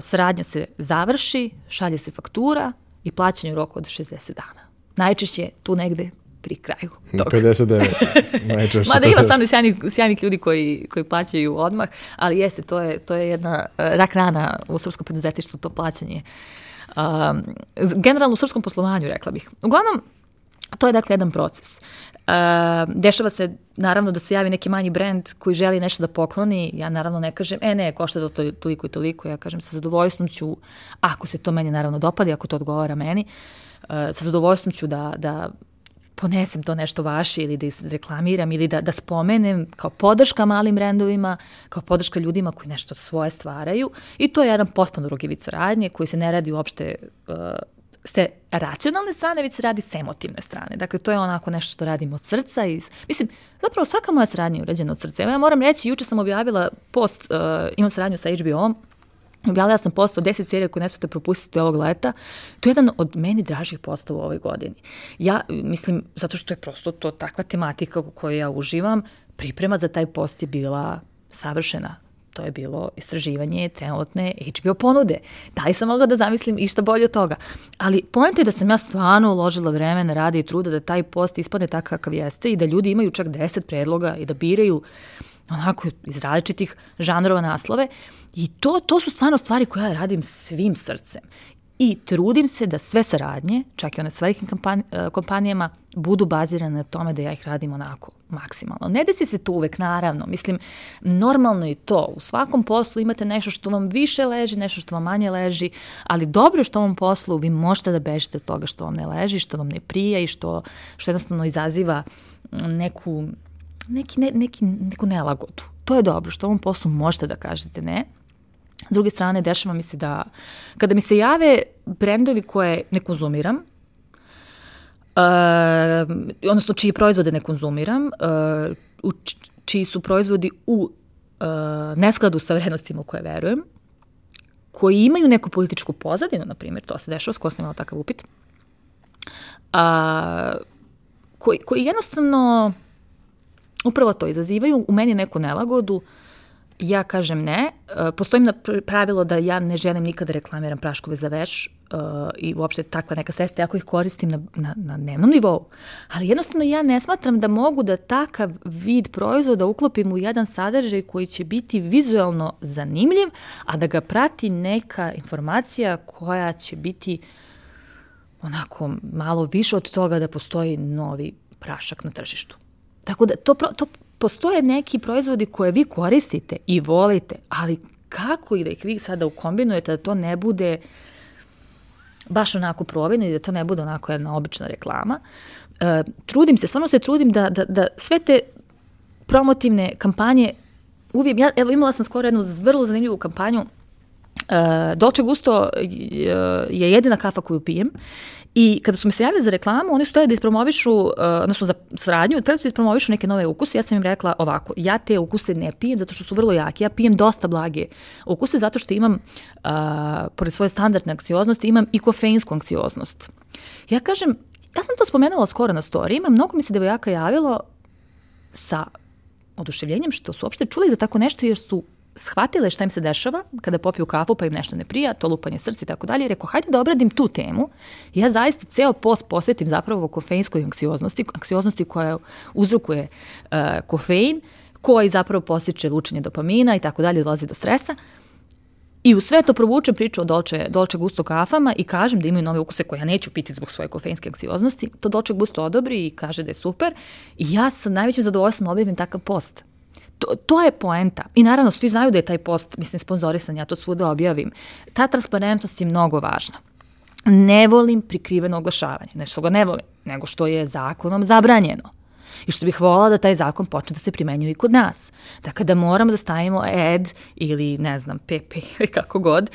B: saradnja se završi, šalje se faktura i plaćanje u roku od 60 dana. Najčešće tu negde pri kraju
A: toga. 59, najčešće.
B: Mada ima stvarno sjajnih, sjajnih ljudi koji, koji plaćaju odmah, ali jeste, to je, to je jedna uh, rak rana u srpskom preduzetništvu, to plaćanje. Um, generalno u srpskom poslovanju, rekla bih. Uglavnom, to je dakle jedan proces. Uh, dešava se naravno da se javi neki manji brend koji želi nešto da pokloni, ja naravno ne kažem, e ne, košta to toliko i toliko, ja kažem sa zadovoljstvom ću, ako se to meni naravno dopadi, ako to odgovara meni, uh, sa zadovoljstvom ću da, da ponesem to nešto vaše ili da izreklamiram ili da, da spomenem kao podrška malim brendovima, kao podrška ljudima koji nešto svoje stvaraju i to je jedan potpuno drugi vid saradnje koji se ne radi uopšte uh, s te racionalne strane, već se radi s emotivne strane. Dakle, to je onako nešto što radim od srca. I, mislim, zapravo svaka moja saradnja je urađena od srca. Ja moram reći, juče sam objavila post, uh, imam saradnju sa HBO-om, Objavila sam post o 10 serija koje ne smete propustiti ovog leta. To je jedan od meni dražih postova u ovoj godini. Ja mislim, zato što je prosto to takva tematika u kojoj ja uživam, priprema za taj post je bila savršena. To je bilo istraživanje trenutne HBO ponude. Da li sam mogla da zamislim išta bolje od toga? Ali pojenta je da sam ja stvarno uložila vremena, rada i truda da taj post ispadne tako kakav jeste i da ljudi imaju čak 10 predloga i da biraju onako iz različitih žanrova naslove i to, to su stvarno stvari koje ja radim svim srcem. I trudim se da sve saradnje, čak i one s velikim e, kompanijama, budu bazirane na tome da ja ih radim onako maksimalno. Ne desi se to uvek, naravno. Mislim, normalno je to. U svakom poslu imate nešto što vam više leži, nešto što vam manje leži, ali dobro je što u ovom poslu vi možete da bežite od toga što vam ne leži, što vam ne prija i što, što jednostavno izaziva neku neki, ne, neki, neku nelagodu. To je dobro, što ovom poslu možete da kažete ne. S druge strane, dešava mi se da kada mi se jave brendovi koje ne konzumiram, uh, odnosno čiji proizvode ne konzumiram, uh, u čiji su proizvodi u uh, neskladu sa vrednostima u koje verujem, koji imaju neku političku pozadinu, na primjer, to se dešava, skoro sam imala takav upit, a, koji, koji jednostavno upravo to izazivaju u meni neku nelagodu, ja kažem ne. E, postoji na pravilo da ja ne želim nikada reklamiram praškove za veš uh, i uopšte takva neka sredstva, ako ih koristim na, na, na dnevnom nivou. Ali jednostavno ja ne smatram da mogu da takav vid proizvoda uklopim u jedan sadržaj koji će biti vizualno zanimljiv, a da ga prati neka informacija koja će biti onako malo više od toga da postoji novi prašak na tržištu. Tako da to, to postoje neki proizvodi koje vi koristite i volite, ali kako i da ih vi sada ukombinujete da to ne bude baš onako provino i da to ne bude onako jedna obična reklama. E, trudim se, stvarno se trudim da, da, da sve te promotivne kampanje uvijek, ja evo imala sam skoro jednu vrlo zanimljivu kampanju Uh, Dolce Gusto je jedina kafa koju pijem I kada su mi se javili za reklamu, oni su hteli da ispromovišu, uh, odnosno za sradnju, hteli su da ispromovišu neke nove ukuse. Ja sam im rekla ovako, ja te ukuse ne pijem zato što su vrlo jaki. Ja pijem dosta blage ukuse zato što imam, uh, pored svoje standardne anksioznosti, imam i kofeinsku anksioznost. Ja kažem, ja sam to spomenula skoro na storijima, mnogo mi se devojaka javilo sa oduševljenjem što su uopšte čuli za tako nešto jer su shvatile šta im se dešava kada popiju kafu pa im nešto ne prija, to lupanje srca i tako dalje, rekao hajde da obradim tu temu. Ja zaista ceo post posvetim zapravo kofeinskoj anksioznosti, anksioznosti koja uzrokuje uh, kofein, koji zapravo postiče lučenje dopamina i tako dalje, dolazi do stresa. I u sve to provučem priču o Dolce, Dolce Gusto kafama i kažem da imaju nove ukuse koje ja neću piti zbog svoje kofeinske anksioznosti. To Dolce Gusto odobri i kaže da je super. I ja sa najvećim zadovoljstvom objavim takav post. To, to je poenta. I naravno, svi znaju da je taj post, mislim, sponzorisan, ja to svuda objavim. Ta transparentnost je mnogo važna. Ne volim prikriveno oglašavanje. Ne što ga ne volim, nego što je zakonom zabranjeno. I što bih volala da taj zakon počne da se primenjuje i kod nas. Da kada moramo da stavimo ed ili, ne znam, PP ili kako god,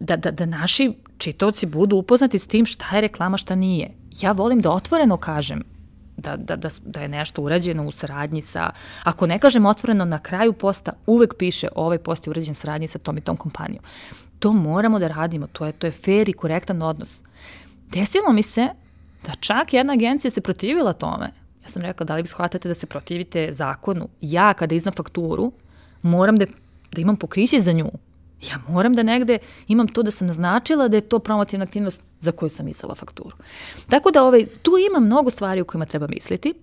B: da, da, da naši čitovci budu upoznati s tim šta je reklama, šta nije. Ja volim da otvoreno kažem da, da, da, da je nešto urađeno u saradnji sa, ako ne kažem otvoreno, na kraju posta uvek piše ovaj post je urađen saradnji sa tom i tom kompanijom. To moramo da radimo, to je, to je fair i korektan odnos. Desilo mi se da čak jedna agencija se protivila tome. Ja sam rekla, da li vi shvatate da se protivite zakonu? Ja, kada iznam fakturu, moram da, da imam pokriće za nju. Ja moram da negde imam to da sam naznačila da je to promotivna aktivnost za koju sam izdala fakturu. Tako da ovaj, tu ima mnogo stvari u kojima treba misliti.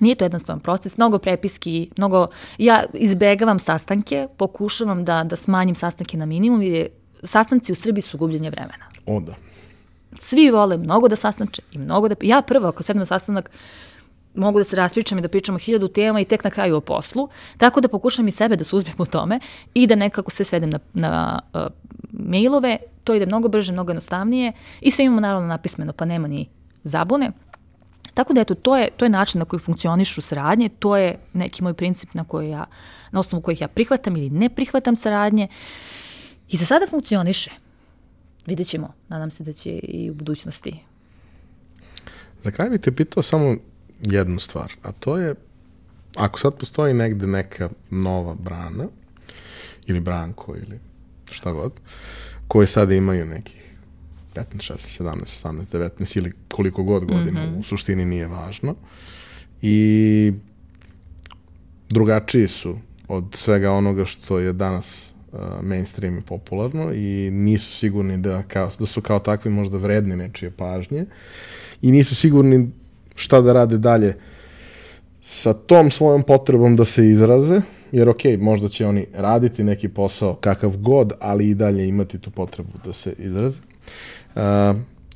B: Nije to jednostavan proces, mnogo prepiski, mnogo, ja izbegavam sastanke, pokušavam da, da smanjim sastanke na minimum, jer sastanci u Srbiji su gubljenje vremena.
A: O da.
B: Svi vole mnogo da sastanče i mnogo da... Ja prvo, ako sedem na sastanak, mogu da se raspričam i da pričamo hiljadu tema i tek na kraju o poslu, tako da pokušam i sebe da suzbijem u tome i da nekako se svedem na, na uh, mailove, to ide mnogo brže, mnogo jednostavnije i sve imamo naravno napismeno, pa nema ni zabune. Tako da eto, to je, to je način na koji funkcionišu saradnje, to je neki moj princip na, koji ja, na osnovu kojih ja prihvatam ili ne prihvatam saradnje i za sada funkcioniše. Vidjet ćemo, nadam se da će i u budućnosti.
A: Za kraj bih te pitao samo jednu stvar, a to je ako sad postoji negde neka nova brana ili branko ili šta god, koje sada imaju nekih 15, 16, 17, 18, 19 ili koliko god godina, mm -hmm. u suštini nije važno. I drugačiji su od svega onoga što je danas uh, mainstream i popularno i nisu sigurni da, kao, da su kao takvi možda vredni nečije pažnje i nisu sigurni šta da rade dalje sa tom svojom potrebom da se izraze, jer ok, možda će oni raditi neki posao kakav god, ali i dalje imati tu potrebu da se izraze. Uh,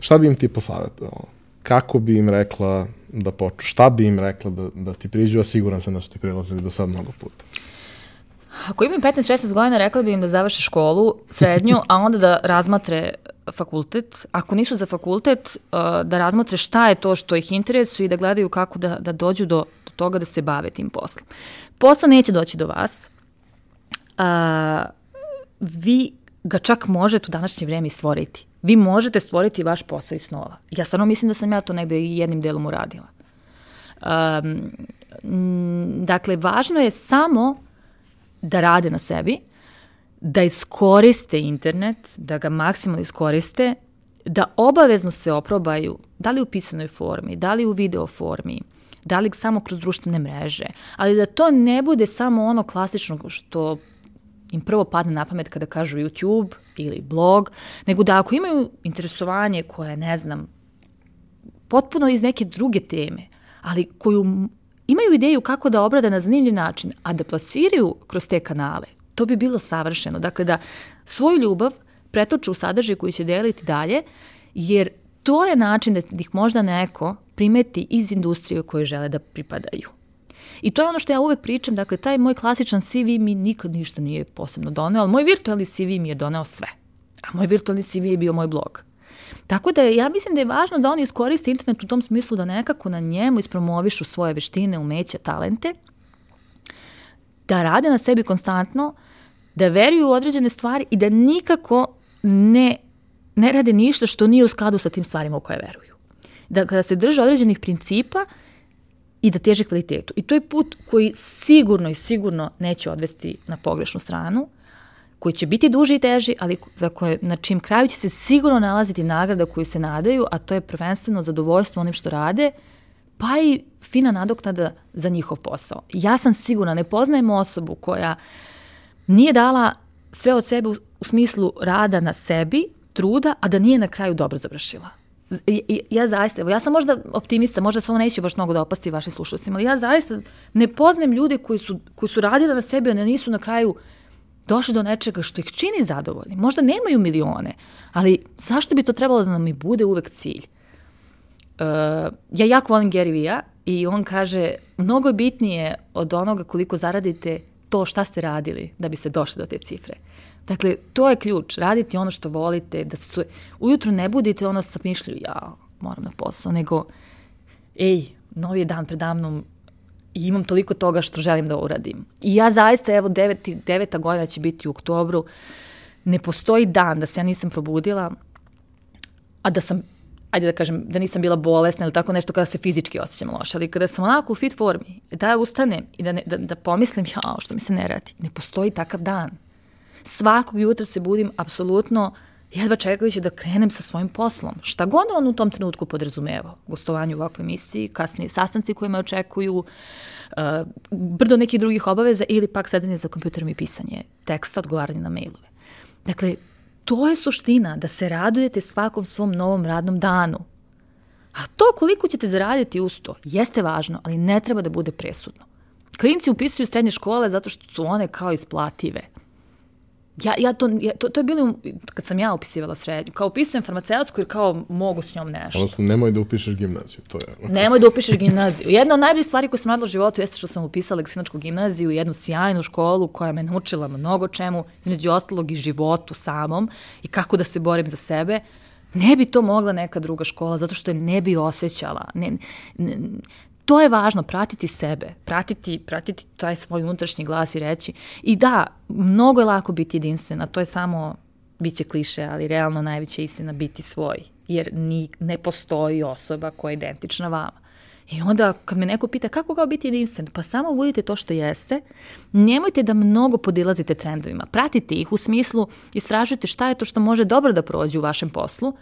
A: šta bi im ti posavjetao? Kako bi im rekla da poču? Šta bi im rekla da, da ti priđu? A siguran sam da su ti prilazili do sad mnogo puta.
B: Ako imam 15-16 godina, rekla bi im da završe školu, srednju, a onda da razmatre fakultet. Ako nisu za fakultet, uh, da razmatre šta je to što ih interesuje i da gledaju kako da, da dođu do, do toga da se bave tim poslom. Posao neće doći do vas. Uh, vi ga čak možete u današnje vreme stvoriti. Vi možete stvoriti vaš posao iz snova. Ja stvarno mislim da sam ja to negde i jednim delom uradila. Um, dakle, važno je samo da rade na sebi, da iskoriste internet, da ga maksimalno iskoriste, da obavezno se oprobaju, da li u pisanoj formi, da li u video formi, da li samo kroz društvene mreže, ali da to ne bude samo ono klasično što im prvo padne na pamet kada kažu YouTube ili blog, nego da ako imaju interesovanje koje, ne znam, potpuno iz neke druge teme, ali koju imaju ideju kako da obrade na zanimljiv način, a da plasiraju kroz te kanale, to bi bilo savršeno. Dakle, da svoju ljubav pretoče u sadržaj koji će deliti dalje jer to je način da ih možda neko primeti iz industrije u kojoj žele da pripadaju. I to je ono što ja uvek pričam, dakle, taj moj klasičan CV mi nikad ništa nije posebno doneo, ali moj virtualni CV mi je doneo sve. A moj virtualni CV je bio moj blog. Tako da ja mislim da je važno da oni iskoriste internet u tom smislu da nekako na njemu ispromovišu svoje veštine, umeće, talente, da rade na sebi konstantno, da veruju u određene stvari i da nikako ne, ne rade ništa što nije u skladu sa tim stvarima u koje veruju. Da kada se drže određenih principa i da teže kvalitetu. I to je put koji sigurno i sigurno neće odvesti na pogrešnu stranu, koji će biti duži i teži, ali za koje, na čim kraju će se sigurno nalaziti nagrada koju se nadaju, a to je prvenstveno zadovoljstvo onim što rade, pa i fina nadoknada za njihov posao. Ja sam sigurna, ne poznajem osobu koja nije dala sve od sebe u, u smislu rada na sebi, truda, a da nije na kraju dobro završila. I, ja zaista, evo, ja sam možda optimista, možda se ovo neće baš mnogo da opasti vašim slušalcima, ali ja zaista ne poznajem ljude koji su, koji su radili na sebi, a ne nisu na kraju došli do nečega što ih čini zadovoljni. Možda nemaju milione, ali zašto bi to trebalo da nam i bude uvek cilj? Uh, ja jako volim Gary Vee-a i on kaže mnogo je bitnije od onoga koliko zaradite to šta ste radili da bi se došli do te cifre. Dakle, to je ključ, raditi ono što volite, da se ujutru ne budite ono sa mišlju, ja moram na posao, nego ej, novi je dan predamnom, i imam toliko toga što želim da uradim. I ja zaista, evo, deveti, deveta godina će biti u oktobru, ne postoji dan da se ja nisam probudila, a da sam, ajde da kažem, da nisam bila bolesna ili tako nešto kada se fizički osjećam loše, ali kada sam onako u fit formi, da ja ustanem i da, ne, da, da pomislim, ja, što mi se ne radi, ne postoji takav dan. Svakog jutra se budim apsolutno jedva čekajući da krenem sa svojim poslom. Šta god on u tom trenutku podrazumevao. Gostovanje u ovakvoj emisiji, kasnije sastanci koje me očekuju, uh, brdo nekih drugih obaveza ili pak sedanje za kompjuterom i pisanje teksta, odgovaranje na mailove. Dakle, to je suština, da se radujete svakom svom novom radnom danu. A to koliko ćete zaraditi uz to jeste važno, ali ne treba da bude presudno. Klinci upisuju srednje škole zato što su one kao isplative. Ja, ja to, ja, to, to je bilo kad sam ja upisivala srednju. Kao upisujem farmaceutsku jer kao mogu s njom nešto.
A: Odnosno, nemoj da upišeš gimnaziju, to je.
B: nemoj da upišeš gimnaziju. Jedna od najboljih stvari koje sam radila u životu jeste što sam upisala Aleksinačku gimnaziju, jednu sjajnu školu koja me naučila mnogo čemu, između ostalog i životu samom i kako da se borim za sebe. Ne bi to mogla neka druga škola, zato što je ne bi osjećala. Ne, ne, to je važno, pratiti sebe, pratiti, pratiti taj svoj unutrašnji glas i reći. I da, mnogo je lako biti jedinstvena, to je samo, bit će kliše, ali realno najveća istina biti svoj, jer ni, ne postoji osoba koja je identična vama. I onda kad me neko pita kako kao biti jedinstven, pa samo budite to što jeste, nemojte da mnogo podilazite trendovima, pratite ih u smislu, istražujte šta je to što može dobro da prođe u vašem poslu,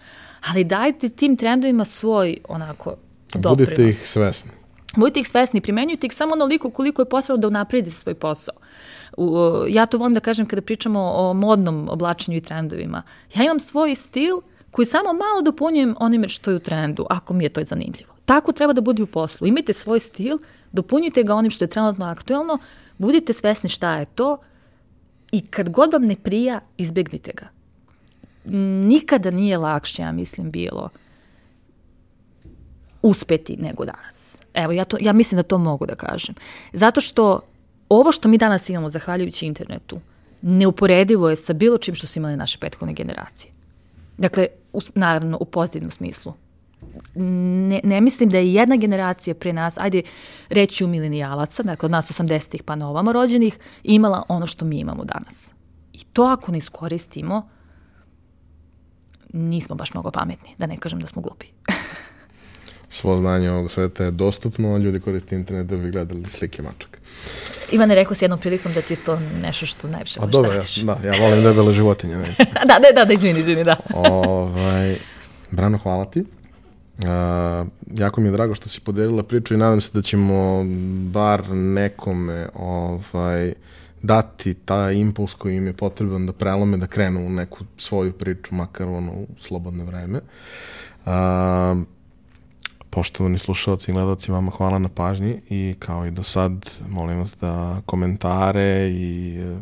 B: ali dajte tim trendovima svoj onako doprinos.
A: Budite ih svesni.
B: Budite ih svesni, primenjujte ih samo onoliko koliko je potrebno da unapredite svoj posao. U, ja to volim da kažem kada pričamo o modnom oblačenju i trendovima. Ja imam svoj stil koji samo malo dopunjujem onime što je u trendu, ako mi je to zanimljivo. Tako treba da bude u poslu. Imajte svoj stil, dopunjujte ga onim što je trenutno aktuelno, budite svesni šta je to i kad god vam ne prija, izbegnite ga. Nikada nije lakše, ja mislim, bilo uspeti nego danas. Evo, ja, to, ja mislim da to mogu da kažem. Zato što ovo što mi danas imamo, zahvaljujući internetu, neuporedivo je sa bilo čim što su imali naše prethodne generacije. Dakle, u, naravno, u pozitivnom smislu. Ne, ne mislim da je jedna generacija pre nas, ajde reći u milenijalaca, dakle od nas 80-ih pa na ovamo rođenih, imala ono što mi imamo danas. I to ako ne iskoristimo, nismo baš mnogo pametni, da ne kažem da smo glupi.
A: svo znanje ovog sveta je dostupno, ljudi koriste internet da bi gledali slike mačaka.
B: Ivane, rekao si jednom prilikom da ti je to nešto što najviše
A: voliš da radiš. Da, ja volim debele životinje. Ne.
B: da, da, da, da, izvini, izvini, da.
A: ovaj, Brano, hvala ti. Uh, jako mi je drago što si podelila priču i nadam se da ćemo bar nekome ovaj, dati taj impuls koji im je potreban da prelome, da krenu u neku svoju priču, makar ono u slobodne vreme. Uh, Poštovani slušalci i gledalci, vama hvala na pažnji i kao i do sad, molim vas da komentare i e,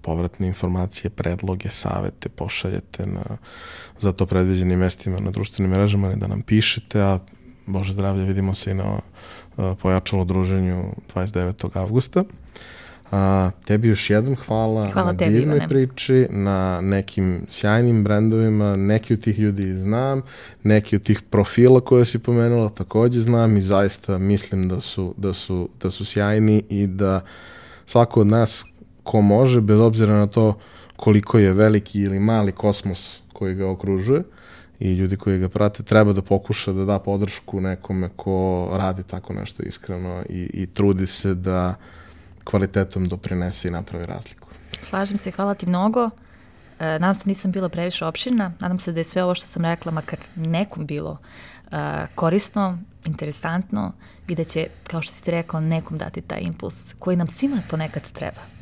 A: povratne informacije, predloge, savete pošaljete na za to predviđenim mestima na društvenim mrežama ili da nam pišete, a Bože zdravlje, vidimo se i na uh, pojačalo druženju 29. avgusta. A, tebi još jednom hvala,
B: hvala
A: na
B: tebi,
A: divnoj
B: Ivane.
A: priči, na nekim sjajnim brendovima, neki od tih ljudi znam, neki od tih profila koje si pomenula takođe znam i zaista mislim da su, da su, da su sjajni i da svako od nas ko može, bez obzira na to koliko je veliki ili mali kosmos koji ga okružuje i ljudi koji ga prate, treba da pokuša da da podršku nekome ko radi tako nešto iskreno i, i trudi se da kvalitetom doprinese i napravi razliku.
B: Slažem se, hvala ti mnogo. E, nadam se nisam bila previše opširna. Nadam se da je sve ovo što sam rekla, makar nekom bilo e, korisno, interesantno i da će, kao što si ti rekao, nekom dati taj impuls koji nam svima ponekad treba.